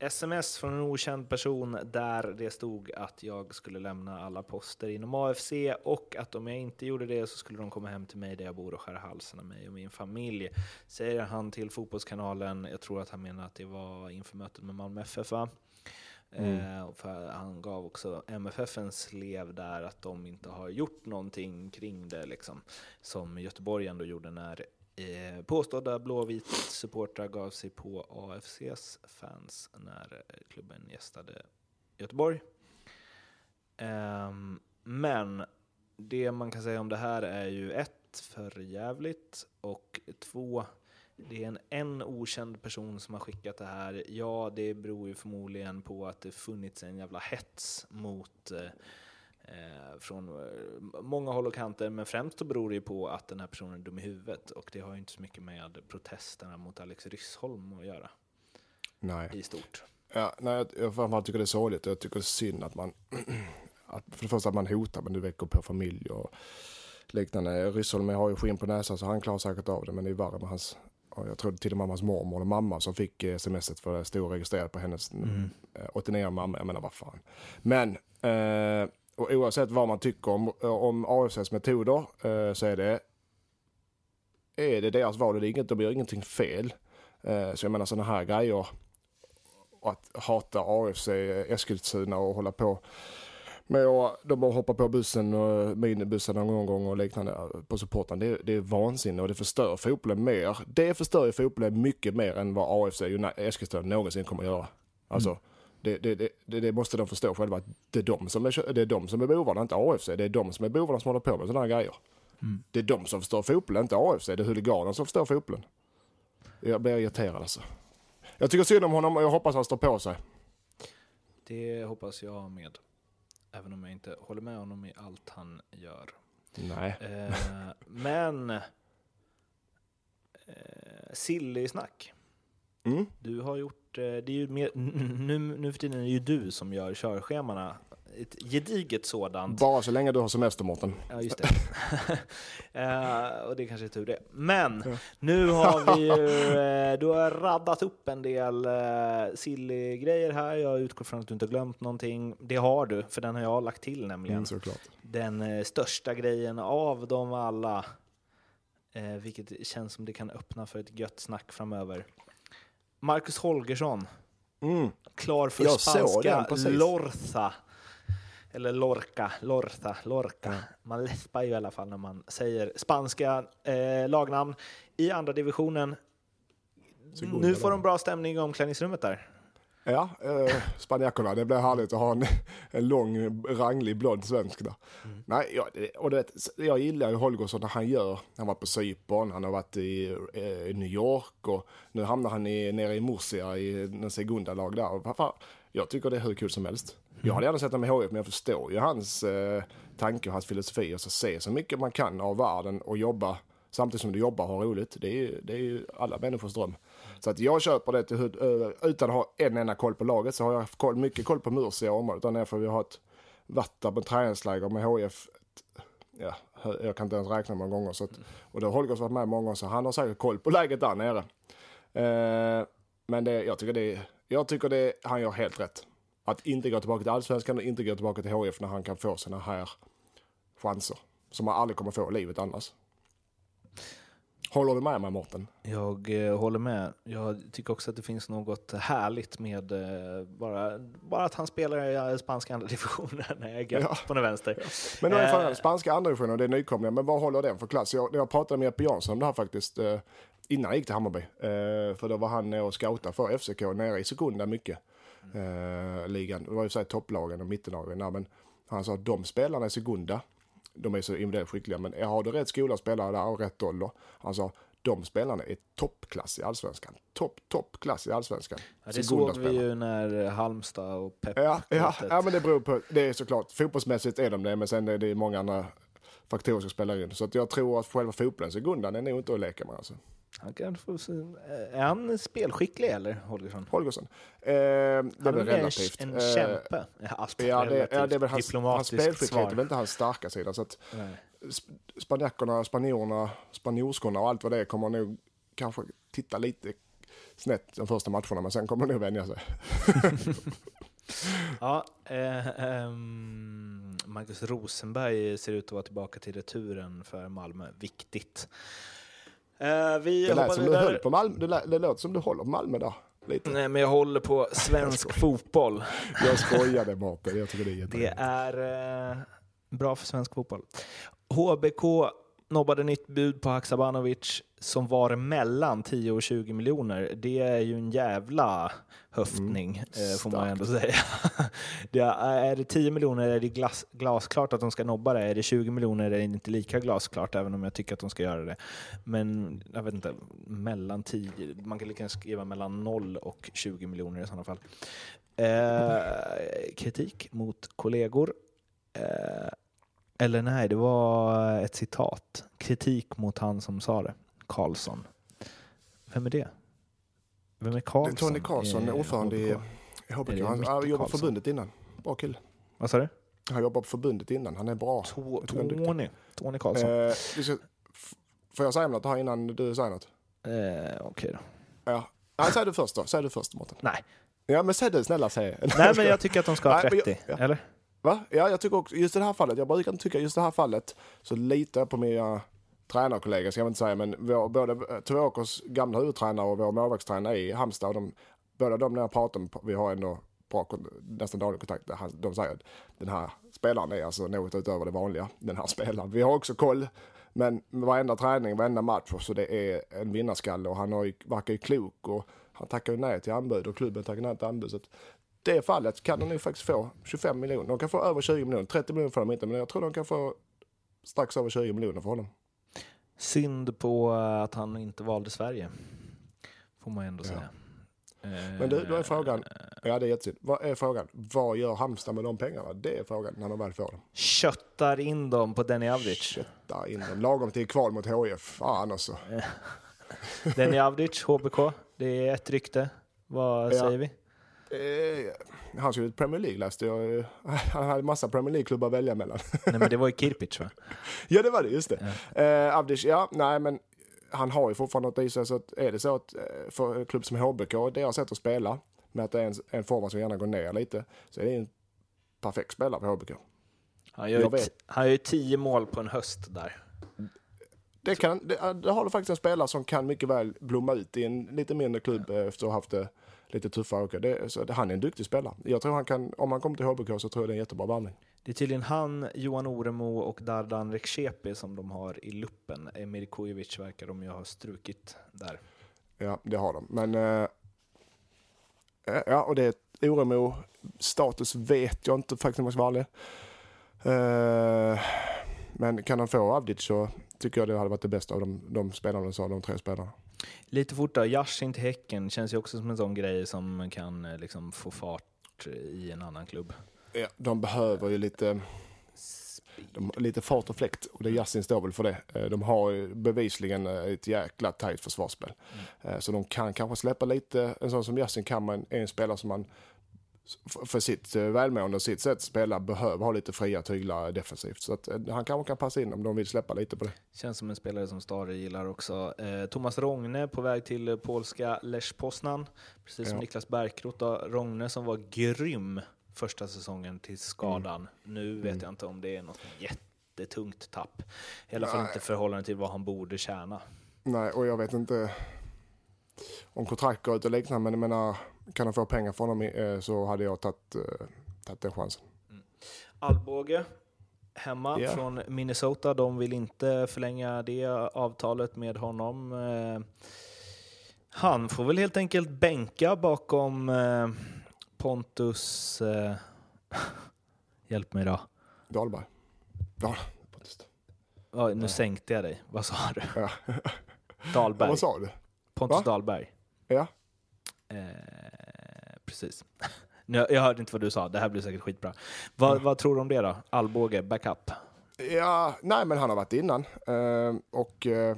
sms från en okänd person där det stod att jag skulle lämna alla poster inom AFC och att om jag inte gjorde det så skulle de komma hem till mig där jag bor och skära halsen av mig och min familj. Säger han till Fotbollskanalen. Jag tror att han menar att det var inför mötet med Malmö FF va? Mm. Eh, för han gav också MFFens lev där att de inte har gjort någonting kring det, liksom, som Göteborg ändå gjorde när eh, påstådda blåvit supportrar gav sig på AFCs fans när eh, klubben gästade Göteborg. Ehm, men det man kan säga om det här är ju ett, för jävligt och två, det är en, en okänd person som har skickat det här. Ja, det beror ju förmodligen på att det funnits en jävla hets mot eh, eh, från eh, många håll och kanter, men främst så beror det ju på att den här personen är dum i huvudet och det har ju inte så mycket med protesterna mot Alex Ryssholm att göra Nej. i stort. Ja, nej, jag, jag framförallt tycker det är sorgligt och jag tycker det är synd att man, att för det första att man hotar men du väcker på familj och liknande. Ryssholm har ju skinn på näsan så han klarar säkert av det men det är värre med hans, jag tror till och med hans mormor och mamma som fick eh, smset för det stod registrerat på hennes eh, 89 mamma. Jag menar vad fan. Men, eh, och oavsett vad man tycker om, om AFCs metoder eh, så är det är det deras val och det är inget, de gör ingenting fel. Eh, så jag menar sådana här grejer och att hata AFC Eskilstuna och hålla på med att de bara hoppar på bussen och minibussen någon gång och liknande på supporten. Det, det är vansinne och det förstör fotbollen mer. Det förstör ju fotbollen mycket mer än vad AFC Eskilstuna någonsin kommer att göra. Alltså, det, det, det, det, det måste de förstå själva att det är de som är, det är, de som är bovarna, inte AFC. Det är de som är bovarna som håller på med sådana här grejer. Det är de som förstör fotbollen, inte AFC. Det är huliganerna som förstör fotbollen. Jag blir irriterad alltså. Jag tycker synd om honom och jag hoppas han står på sig. Det hoppas jag med. Även om jag inte håller med honom i allt han gör. Nej. Eh, men... Eh, Silly-snack. Mm. Du har gjort... Eh, det är ju mer, nu, nu för tiden är det ju du som gör körschemana. Ett gediget sådant. Bara så länge du har semester Mårten. Ja, just det. Eh, och det kanske är tur det. Men nu har vi ju, eh, du har raddat upp en del uh, silly grejer här. Jag utgår från att du inte har glömt någonting. Det har du, för den har jag lagt till nämligen. Mm, såklart. Den eh, största grejen av dem alla. Eh, vilket känns som det kan öppna för ett gött snack framöver. Marcus Holgersson, Mm. klar för Jag spanska. Lorza. Eller Lorca, Lorza, Lorca. Man läspar ju i alla fall när man säger spanska eh, lagnamn. I andra divisionen. Nu får de bra stämning i omklädningsrummet där. Ja, eh, spanjackerna. Det blir härligt att ha en, en lång, ranglig, blond svensk där. Nej, jag, och du vet, jag gillar ju Holgersson när han gör. Han var på Cypern, han har varit i, eh, New York och nu hamnar han i, nere i Murcia i en segunda lag där. Och, jag tycker det är hur kul som helst. Jag hade gärna sett honom i HIF men jag förstår ju hans eh, tanke och hans filosofi. Att se så mycket man kan av världen och jobba samtidigt som du jobbar och har roligt. Det är, ju- det är ju alla människors dröm. Så att jag köper det till, eh, utan att ha en enda koll på laget så har jag haft koll, mycket koll på Murcia och området. Där nere vi har ett varit där på träningsläger med HF. Ja, jag kan inte ens räkna många gånger. Så att, och då har Holgers varit med många gånger så han har säkert koll på läget där nere. Eh, men det, jag tycker det, jag tycker det, han gör helt rätt. Att inte gå tillbaka till allsvenskan och inte gå tillbaka till HF när han kan få såna här chanser. Som man aldrig kommer få i livet annars. Håller du med mig Mårten? Jag eh, håller med. Jag tycker också att det finns något härligt med eh, bara, bara att han spelar i spanska andra divisionen gött Ja. på den vänster. Men då är Eh, spanska andra divisionen och det är nykomlingar, men vad håller den för klass? Jag, jag pratade med Jeppe Jansson om det här faktiskt eh, innan jag gick till Hammarby. Eh, för då var han och scoutade för FCK nere i Sekunda mycket. Eh, ligan. Det var ju så här topplagen och mittenlagen där, men han sa att de spelarna i Segunda, de är så individuellt skickliga, men har du rätt skola spelare där och rätt ålder, han sa de spelarna är toppklass i allsvenskan. Topp, toppklass i allsvenskan. Ja, det såg vi ju när Halmstad och Pep Ja, ja, ja, men det beror på. Det är såklart, fotbollsmässigt är de det, men sen är det många andra faktorer som spelar in. Så att jag tror att själva fotbollen, Segundan, är nog inte att leka med. Alltså. Han kan få se- Är han spelskicklig eller, Holgersson? Holgersson. Eh, det är Han väl är relativt. en Eh, kämpe. Ja, allt Ja, det, ja, det är väl hans, hans spelskicklighet är väl inte hans starka sida. Så att sp- spanjorerna, spanjorskorna och allt vad det är kommer nog kanske titta lite snett de första matcherna, men sen kommer de nog vänja sig. Ja, eh, ehm, Marcus Rosenberg ser ut att vara tillbaka till returen för Malmö. Viktigt. Eh, vi Det lät som du höll på Malmö, det, lät, det låter som du håller på Malmö där. Lite. Nej, men jag håller på svensk fotboll. Jag skojade Mårten, jag tycker det är Det är eh, bra för svensk fotboll. HBK nobbade nytt bud på Haksabanovic som var mellan 10 och 20 miljoner. Det är ju en jävla höftning, eh, får man ändå säga. det är, är det 10 miljoner är det glas, glasklart att de ska nobba det. Är det 20 miljoner är det inte lika glasklart, även om jag tycker att de ska göra det. Men jag vet inte, mellan 10, man kan lika gärna skriva mellan 0 och 20 miljoner i sådana fall. Eh, kritik mot kollegor. Eh, eller nej, det var ett citat. Kritik mot han som sa det. Karlsson. Vem är det? Vem är Det Karlsson? är Tony Karlsson, i ordförande i HBK? Är det Han har jobbat på förbundet innan. Bra kille. Vad sa du? Han jobbar på förbundet innan. Han är bra. To- är. Tony. Tony Karlsson. Eh, ska, får jag säga något här innan du säger något? Eh, Okej då. Ja. Nej, säg du först då. Säg du först Mårten. Nej. Ja, men säg du snälla, säg. nej, men jag tycker att de ska ha Nej, men 30. jag- Eller? Va? Ja, jag tycker också, just i det här fallet, jag brukar inte tycka just det här fallet, så litar jag på mina tränarkollegor, ska jag inte säga, men vår, både Tvååkers gamla huvudtränare och vår målvaktstränare i Halmstad, och de, båda de när jag pratar med, vi har ändå bra, nästan daglig kontakt, de säger att den här spelaren är alltså något utöver det vanliga, den här spelaren. Vi har också koll, men varenda träning, varenda match, så det är en vinnarskalle och han har ju, verkar ju klok och han tackar ju nej till anbud och klubben tackar nej till anbud. Så att det fallet kan de nu faktiskt få 25 miljoner. De kan få över 20 miljoner. 30 miljoner får de inte, men jag tror de kan få strax över 20 miljoner för honom. Synd på att han inte valde Sverige. Får man ändå Ja. säga. Eh, Men du, då är frågan, ja det är jättesynd. Vad är frågan? Vad gör Halmstad med de pengarna? Det är frågan när de väl får dem. Köttar in dem på Denny Avdic. Kötta in dem. Lagom till kval mot HIF. Fan alltså. Denny Avdic, HBK. Det är ett rykte. Vad Ja. säger vi? Eh, han skulle till Premier League läste jag. Han hade massa Premier League-klubbar att välja mellan. Nej, men det var ju Kirpic va? Ja, det var det, just det. Eh, Avdic, ja, nej men han har ju fortfarande något i sig. Så att är det så att eh, för en klubb som HBK, deras sätt att spela, med att det är en, en form som gärna går ner lite, så är det en perfekt spelare för HBK. Han gör, ju han gör ju tio mål på en höst där. Det, kan, det, det har du faktiskt en spelare som kan mycket väl blomma ut i en lite mindre klubb eh, efter att ha haft det lite tuffare. åka. Det, så han är en duktig spelare. Jag tror han kan, om han kommer till HBK så tror jag det är en jättebra värvning. Det är tydligen han, Johan Oremo och Dardan Rekshepi som de har i luppen. Emir Kujovic verkar de ju ha strukit där. Ja, det har de. Men eh, ja, och det är Oremo. Status vet jag inte faktiskt om jag ska vara ärlig. Eh, men kan han få Avdic så tycker jag det hade varit det bästa av de, de spelarna, sa de tre spelarna. Lite fort då, Yashin till Häcken känns ju också som en sån grej som kan eh, liksom få fart i en annan klubb. Ja, de behöver ju lite, de, lite fart och fläkt och det Yasin står väl för det. Eh, De har bevisligen eh, ett jäkla tajt försvarsspel. Eh, Så de kan kanske släppa lite, en sån som Yasin kan man, en spelare som man för sitt eh, välmående och sitt sätt att spela behöver ha lite fria tyglar defensivt. Så att eh, han kanske kan passa in om de vill släppa lite på det. Känns som en spelare som Stare gillar också. Eh, Thomas Rogne på väg till eh, polska Lech Poznan. Precis som Ja. Niklas Bärkroth. Rogne som var grym första säsongen till skadan. Nu vet jag inte om det är något jättetungt tapp. I alla fall Nej. inte förhållande till vad han borde tjäna. Nej, och jag vet inte om kontrakt går ut och liknande, men jag menar, kan de få pengar från honom eh, så hade jag tagit, eh, tagit den chansen. Alvbåge hemma Ja. från Minnesota. De vill inte förlänga det avtalet med honom. Eh, Han får väl helt enkelt bänka bakom, Pontus... Hjälp mig då. Dahlberg. Ja, Pontus. Ja, nu sänkte jag dig. Vad sa du? Ja. Dahlberg. Vad sa du? Pontus Va? Dahlberg. Ja. Eh, precis. Nu, jag hörde inte vad du sa. Det här blir säkert skitbra. Vad, vad tror du om det då? Alvbåge, backup? Ja, nej men han har varit innan. Eh, och eh,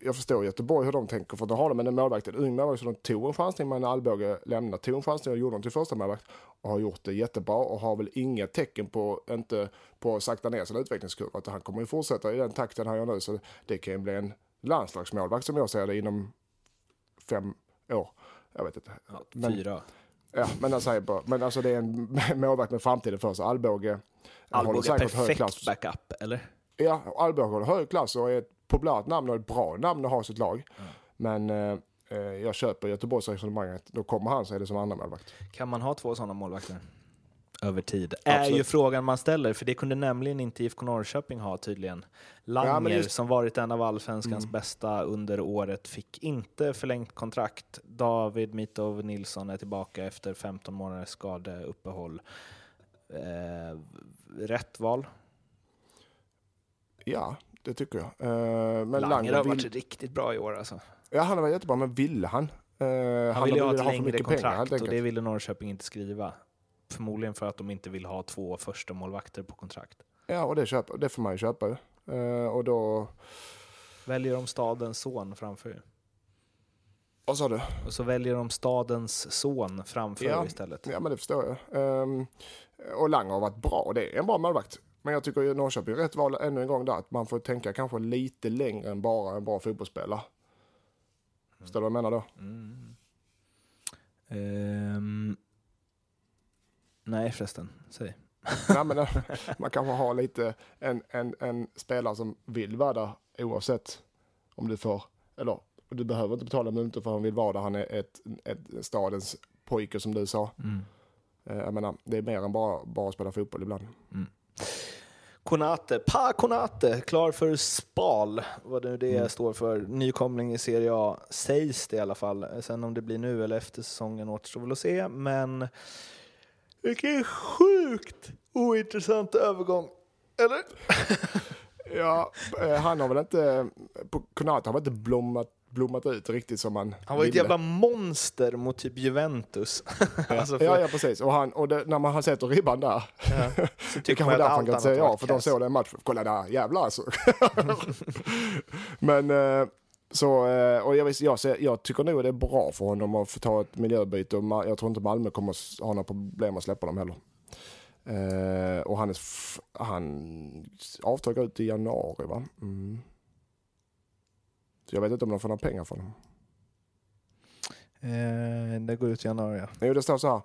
jag förstår Göteborg hur de tänker, för då har de en målvakt, en ung målvakt, så de tog en chansning med en Alvbåge lämnade, tog en chansning och gjorde dem till första målvakt och har gjort det jättebra och har väl inga tecken på, inte på att sakta ner sin utvecklingskurva, utan han kommer ju fortsätta i den takten han gör nu, så det kan ju bli en landslagsmålvakt som jag ser det inom fem år. Jag vet inte. Ja, Men- fyra. Ja, men alltså, men alltså det är en målvakt med framtiden för sig. Alvbåge Alvbåge, klass. perfekt backup, eller? Ja, Alvbåge håller hög klass och är ett populärt namn och ett bra namn att ha i sitt lag. Men eh, eh, jag köper Göteborgs resonemanget. Då kommer han är det som andra målvakt. Kan man ha två sådana målvakter? Över tid. Är Absolut. ju frågan man ställer, för det kunde nämligen inte IFK Norrköping ha tydligen. Langer, Ja, just- som varit en av allsvenskans Mm. bästa under året, fick inte förlängt kontrakt. David Mitov Nilsson är tillbaka efter 15 månaders skadeuppehåll. Eh, rätt val. Ja, det tycker jag. Eh, men Langer Langer har vill, varit riktigt bra i år alltså. Ja, han har varit jättebra, men ville han? Eh, Han ville ju ha ett längre mycket pengar, kontrakt och det ville Norrköping inte skriva. Förmodligen för att de inte vill ha två första målvakter på kontrakt. Ja, och det, köper, det får man ju köpa ju. Eh, och då... Väljer de stadens son framför. Vad sa du? Och så väljer de stadens son framför Ja. istället. Ja, men det förstår jag. Ehm, och Langer har varit bra. Det är en bra målvakt. Men jag tycker Norrköping är rätt val ännu en gång där. Att man får tänka kanske lite längre än bara en bra fotbollsspelare. Förstår du vad jag menar då? Mm. Ehm. Nej förresten, säg. Nej, men, eh, man kanske har lite en, en, en spelare som vill vara där oavsett om du får, eller du behöver inte betala mutor för han vill vara där. Han är ett, ett stadens pojke som du sa. Mm. Eh, Jag menar, det är mer än bara, bara att spela fotboll ibland. Konate, Pa Konate, klar för Spal, vad nu det Mm. står för. Nykomling i Serie A, sägs det i alla fall. Sen om det blir nu eller efter säsongen återstår väl att se, men vilken sjukt ointressant övergång. Eller? Ja, eh, han har väl inte, på- Konate har väl inte blommat, blommat ut riktigt som man Han var ett ville. jävla monster mot typ Juventus. alltså för, Ja, ja, precis. Och, han, och det, när man har sett ribban där, ja, så det kanske man är därför han kan säga ja, för de såg den matchen. Kolla där, jävlar alltså. Men, eh, så, eh, och jag, visst, jag, jag tycker nog det är bra för honom att få ta ett miljöbyte och jag tror inte Malmö kommer att ha några problem att släppa dem heller. Eh, och han, är han avtal går ut i januari va? Mm. Så jag vet inte om de får några pengar för honom. Eh, det går ut i januari, ja. Jo, det står så här.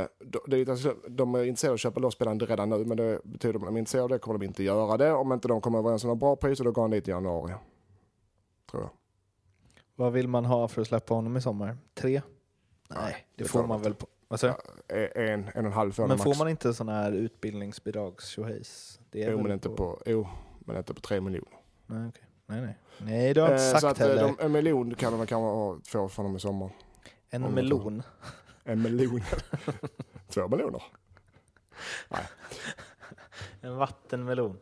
Eh, de, de är intresserade av att köpa loss spelaren redan nu, men det betyder att om de är intresserade av det kommer de inte göra det. Om inte de kommer överens om några bra priser, då går han dit i januari. Tror jag. Vad vill man ha för att släppa honom i sommar? Tre? Nej, det det får får man man väl på... Du? Ja, En, en och en halv för Men max. får man inte sån här utbildningsbidrags Det är Jo, men inte på, jo, men inte på tre miljoner. Nej, okej. nej, nej. Nej, det har jag inte Eh, sagt så att eh, heller. de, en miljon kan de kanske få från dem i sommar. En om melon. En miljon. Två miljoner. En vattenmelon.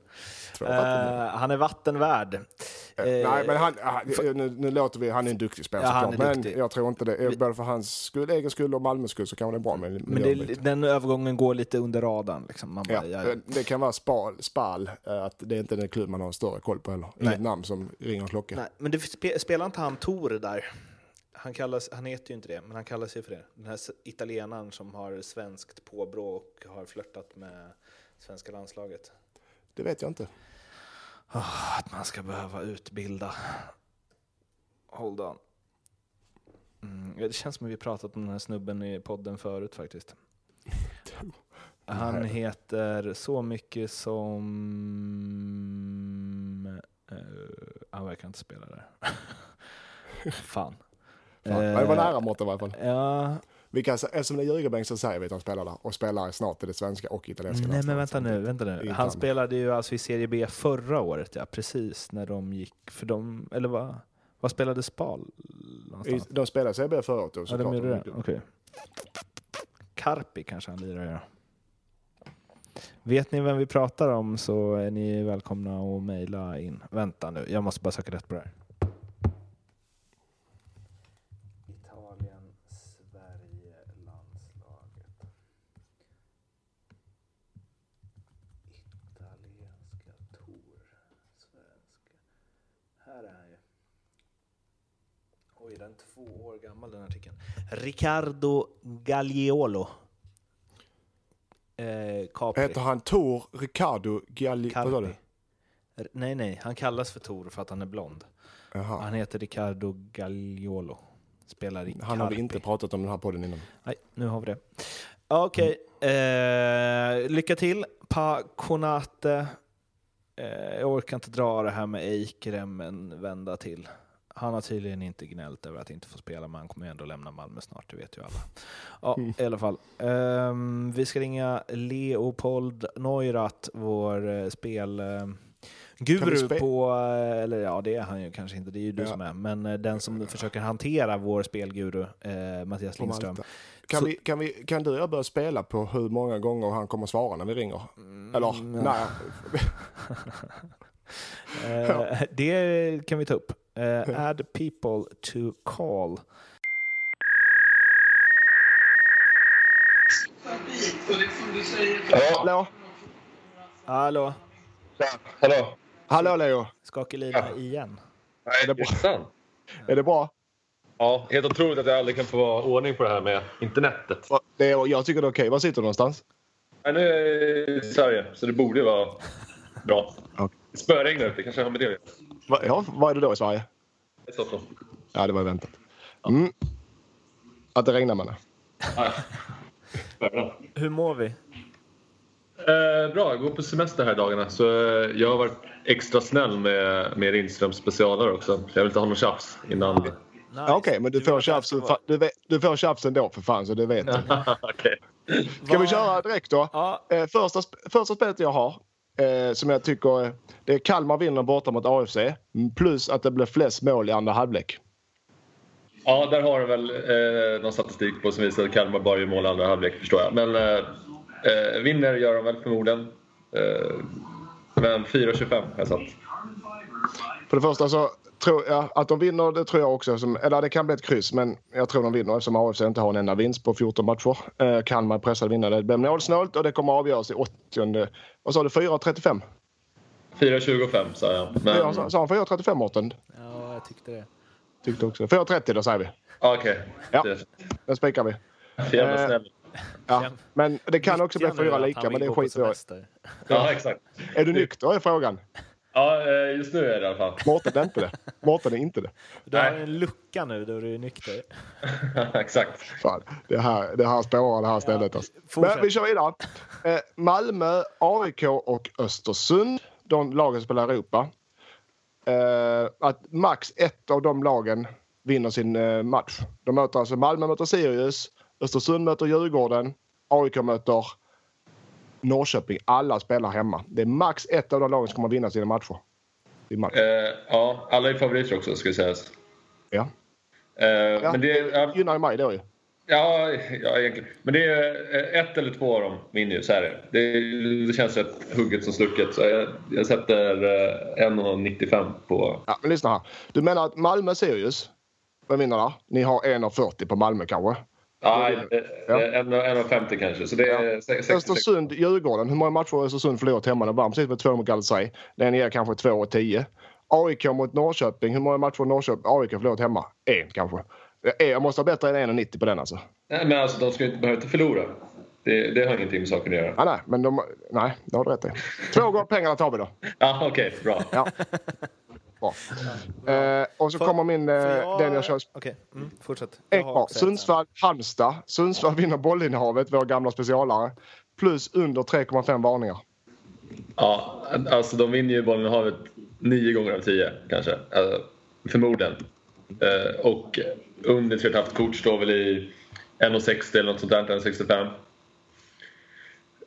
Vattenmiljoner. han är vattenvärd. Eh, eh, Nej, men han, han, nu, nu låter vi, han är en duktig spelare Ja, såklart, men duktig. jag tror inte det. Både för hans skull, egen skull och Malmös skull så kan det vara bra med en Men det, den övergången går lite under radarn. Liksom. Man Ja, bara, ja, eh, det kan vara spal, spal att det är inte den klubb man har större koll på heller. Inget namn som ringer en klocka. nej, men det spelar inte han Tor där? Han, kallas, han heter ju inte det, men han kallas ju för det. Den här italienaren som har svenskt påbrå och har flörtat med svenska landslaget. Det vet jag inte. Ah, att man ska behöva utbilda. Hold on. Mm, det känns som att vi pratat om den här snubben i podden förut faktiskt. Han heter så mycket som... Uh, han verkar inte spela där. Fan. Fan, det var Eh, nära mått i alla fall. Ja, Vi kan, eftersom det är Ljugarbänk så säger vi att han spelar där och spelar snart i det svenska och italienska Nej men vänta nu, vänta nu. inte Han spelade ju alltså i Serie B förra året, ja precis, när de gick, för de, eller vad? Vad spelade Spal I-? De spelade CB förra året. Ja, de gjorde det? Okej. Carpi kanske han lirar. Ja. Vet ni vem vi pratar om så är ni välkomna att mejla in. Vänta nu, jag måste bara söka rätt på det här. Italien, Sverige, landslaget. Italienska Tor, svenska. Här är han ju. Oj, den är två år gammal den artikeln. Riccardo Gagliolo. Eh, Capri. Heter han Tor Riccardo? R- Nej, nej, han kallas för Tor för att han är blond. Jaha. Han heter Riccardo Gagliolo. Spelar i Han har vi inte pratat om den här podden innan. Nej, nu har vi det. Okej, eh, lycka till. Pa Konate. Eh, jag orkar inte dra det här med Eikrem en vända till. Han har tydligen inte gnällt över att inte få spela, men han kommer ju ändå lämna Malmö snart, det vet ju alla. Ja, i alla fall. Ehm, vi ska ringa Leopold Neurath, vår eh, spel... Eh, Guru på, eh, eller ja det är han ju kanske inte, det är ju du Ja. som är, men den som försöker hantera vår spelguru, eh, Mattias Lindström. Kan, Så- vi, kan, vi, kan du och jag börja spela på hur många gånger han kommer svara när vi ringer? Mm, Eller, nej. Eh, det kan vi ta upp. Eh, add people to call. Hallå? Hallå, Hallå? Hallå Leo? skakelina igen. Nej, det det bra? är. Är det bra? Ja, helt otroligt att jag aldrig kan få ordning på det här med internetet. Det är, jag tycker det är okej. Var sitter du någonstans? Nej, nu är jag i Sverige, så det borde vara bra. Det spöregnar ute, kanske har med det. Va, ja, vad är det då i Sverige? I Stockholm. Ja, det var väntat. Mm. Att det regnar menar. Hur mår vi? Eh, bra, jag går på semester här dagarna så eh, jag har varit extra snäll med, med Lindströms specialare också. Jag vill inte ha någon tjafs innan. Nice. Ja, Okej, men du får, tjafs, det du, vet, du får tjafs ändå för fan, så du vet. Okej. Ska vi köra direkt då? Ja, Eh, första, första spelet jag har, eh, som jag tycker det är Kalmar vinner borta mot AFC. Plus att det blir flest mål i andra halvlek. Ja, där har du väl eh, någon statistik på som visar att Kalmar bara gör mål i andra halvlek, förstår jag. Men eh, eh, vinner gör de väl förmodligen. Eh, men 4,25 har jag satt. För det första så tror jag att de vinner, det tror jag också. Som, eller det kan bli ett kryss, men jag tror de vinner eftersom AFC inte har en enda vinst på 14 matcher. Eh, Kalmar är pressade vinnare. Det blir målsnålt och det kommer avgöras i 80 Vad sa du? 4.35? 4,25 sa jag. Men, Mm. Sa sa han 4.35 Mårten? ja, jag tyckte det. Tyckte också. 4.30 då säger vi. Ah, Okej. Ja. Det- Den spikar vi. Jävla Eh, snäll. Ja. Men det kan också bli fyra lika, men det är i semester. Ja, exakt. Är du nykter är frågan. Ja, eh, just nu är det i alla fall. Mårten är inte det. Mårten är inte det. Du har Nej. en lucka nu då du är nykter. exakt. Fan, det här, det här spårar det här stället. Alltså. fortsätt. Men vi kör vidare. Eh, Malmö, AIK och Östersund. De lagen som spelar i Europa. Eh, att max ett av de lagen vinner sin eh, match. De möter alltså Malmö möter Sirius, Östersund möter Djurgården, AIK möter Norrköping. Alla spelar hemma. Det är max ett av de lagen som kommer vinna sina matcher. Match. Eh, ja, alla är favoriter också, ska sägas. Ja. Eh, Ja, men det, ja, gynnar ju mig då ju. ja, ja, egentligen. Men det är eh, ett eller två av dem vinner ju, så är det. Det, känns rätt hugget som stucket. Så jag, jag sätter eh, 1,95 på... Ja, men lyssna här. Du menar att Malmö Sirius, vem vinner där? Ni har 1,40 på Malmö kanske? Ja, Ja. 1,50 kanske. Så det är 66. Östersund, Djurgården. Hur många matcher har Östersund förlorat hemma? Det var precis med två mot Galatasaray. Den ger kanske 2,10. AIK mot Norrköping. Hur många matcher har Norrköping, AIK förlorat hemma? En kanske. Eh, Jag måste ha bättre än 1,90 på den alltså. Nej, men alltså, de ska ju inte, inte förlora. Det, det har ingenting med saken att göra. Ah, nej, men de... Nej, det har du rätt i. Två gånger pengarna tar vi då. Ja, okej. bra. Ja. Bra. Eh, och så Får- kommer min... Eh, får jag- den jag kör... Okej, mm, fortsätt. Ett här. Sundsvall, Halmstad. Sundsvall vinner bollinnehavet, vår gamla specialare. Plus under 3,5 varningar. Ja, alltså de vinner ju bollen i havet nio gånger av tio kanske. Alltså, förmodligen. Eh, och under 3,5 kort står väl i 1,60 eller något sånt där, 1,65.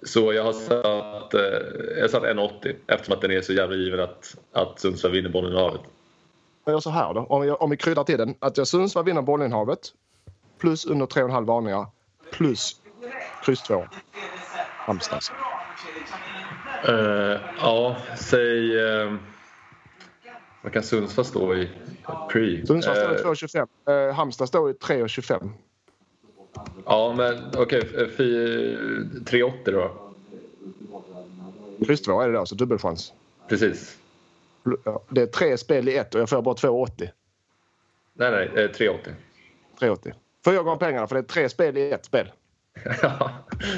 Så jag har satt, eh, jag har satt 1,80 eftersom att den är så jävla given att, att Sundsvall vinner bollen i havet. Jag gör så här då, om vi, om vi kryddar till den. Att jag Sundsvall vinner bollinnehavet. Plus under 3,5 varningar. Plus Kryss 2. Halmstad. alltså. Eh, ja, säg... Uh, vad kan Sundsvall stå i? Pre? Sundsvall står i Eh, 2,25. Uh, Halmstad står i 3,25. Ja, men okej. Okay, 3,80 då. Kryss 2 är det då, så dubbelchans. Precis. Ja, Det är tre spel i ett och jag får bara 2,80. Nej, nej. Eh, 3,80. 3,80. Fyra gånger pengarna för det är tre spel i ett spel.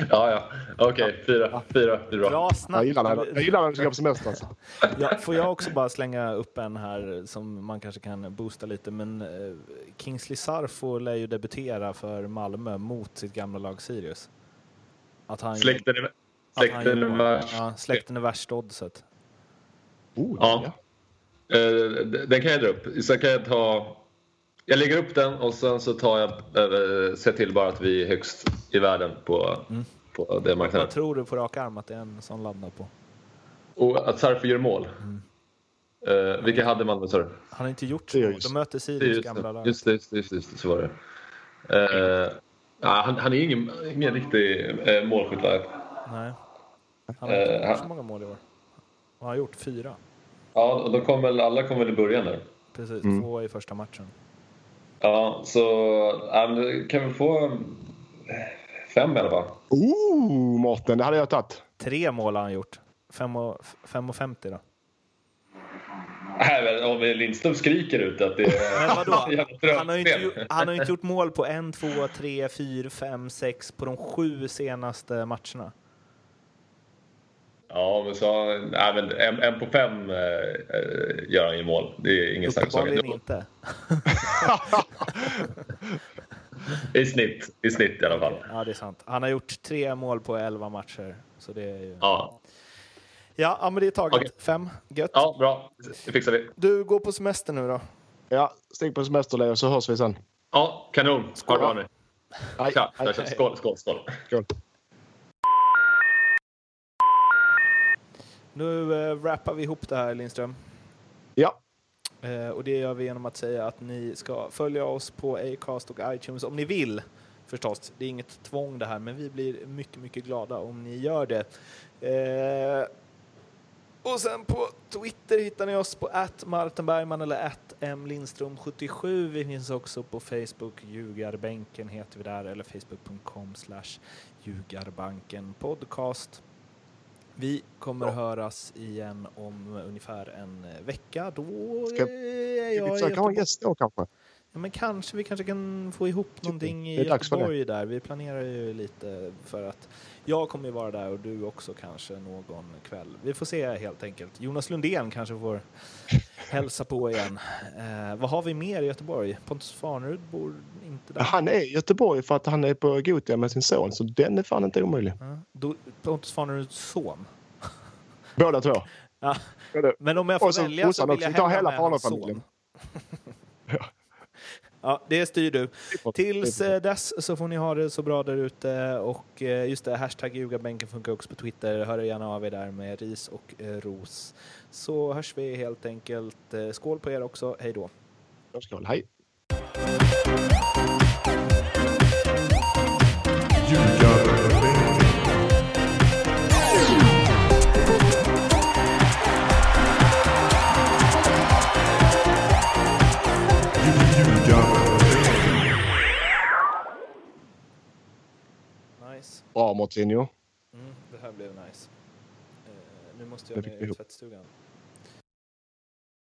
ja, ja. Okej, fyra. Fyra. Det är bra. Bra Jag snack. gillar när jag gillar när du ska på semester. Alltså. Ja, får jag också bara slänga upp en här som man kanske kan boosta lite, men eh, Kingsley Sarfo lär ju debutera för Malmö mot sitt gamla lag Sirius. Att han, Släkten är, att han släkten är värst. ja, släkten är värsta oddset. Oh, Ja. Eh, d- den kan jag dra upp. Sen kan jag ta... Jag lägger upp den och sen så tar jag... Uh, ser till bara att vi är högst i världen på, Mm. på den marknaden. Vad tror du på rak arm att det är en som landar på? Och att Sarfi gör mål. Mm. Eh, vilka hade man med sa du? Han har inte gjort så. De möter Sirius Just gamla lag. just det, just det, just det, så var det. Eh, ja, han, han är ingen, ingen riktig uh, målskytt? Nej. Han har inte Eh, gjort så många mål i år. Han har gjort fyra. Ja, och då kom väl, alla kom väl i början där. Precis, Mm. två i första matchen. Ja, så ja, kan vi få eh, fem i alla fall. Oh, Mårten, det hade jag tagit. Tre mål har han gjort. 5,50 då. Nej, men om Lindström skriker ut att det är... Men vadå? Han har, ju inte, gjort- han har inte gjort mål på en, två, tre, fyra, fem, sex på de sju senaste matcherna. Ja, men så... Nej, men en, en på fem eh, eh, gör han ju mål. Det är ingen snack om saken. inte. I snitt. I snitt i alla fall. Ja, det är sant. Han har gjort tre mål på elva matcher. Så det är ju... Ja, Ja, ja men det är taget. Okej. Fem. Gött. ja bra. Det fixar vi. Du går på semester nu då? Ja, stig på semester Leo, så hörs vi sen. Ja, kanon. Ha det bra nu. Hej. Tja, Hej. tja, tja. Skål, skål, skål. Skål. Nu äh, wrappar vi ihop det här Lindström. Ja, Eh, och det gör vi genom att säga att ni ska följa oss på Acast och iTunes om ni vill. Förstås, det är inget tvång det här, men vi blir mycket, mycket glada om ni gör det. Eh, och sen på Twitter hittar ni oss på att Martin Bergman eller att mlindström77. Vi finns också på Facebook, Ljugarbänken heter vi där, eller facebook.com slash Ljugarbanken podcast. Vi kommer höras igen om ungefär en vecka. Då Ska- är vi jag i försöker ha en gäst då kanske. Ja, men kanske vi kanske kan få ihop någonting i. Göteborg där. Vi planerar ju lite för att jag kommer ju vara där och du också kanske någon kväll. Vi får se helt enkelt. Jonas Lundén kanske får hälsa på igen. Eh, vad har vi mer i Göteborg? Pontus Farnerud bor inte där. Han är i Göteborg för att han är på Gotia med sin son, så den är fan inte omöjlig. Ja, då, Pontus Farneruds son. Båda två. Ja. Ja, Men om jag får så välja så vill jag hellre hela med hans son. Ja, det styr du. Tills eh, dess så får ni ha det så bra där ute och eh, just det, hashtag ljugarbänken funkar också på Twitter. Hör gärna av er där med ris och eh, ros. Så hörs vi helt enkelt. Eh, Skål på er också. Hej då. Skål, hej. Bra Moutinho. Mm, det här blev nice. Eh, nu måste jag ner i tvättstugan.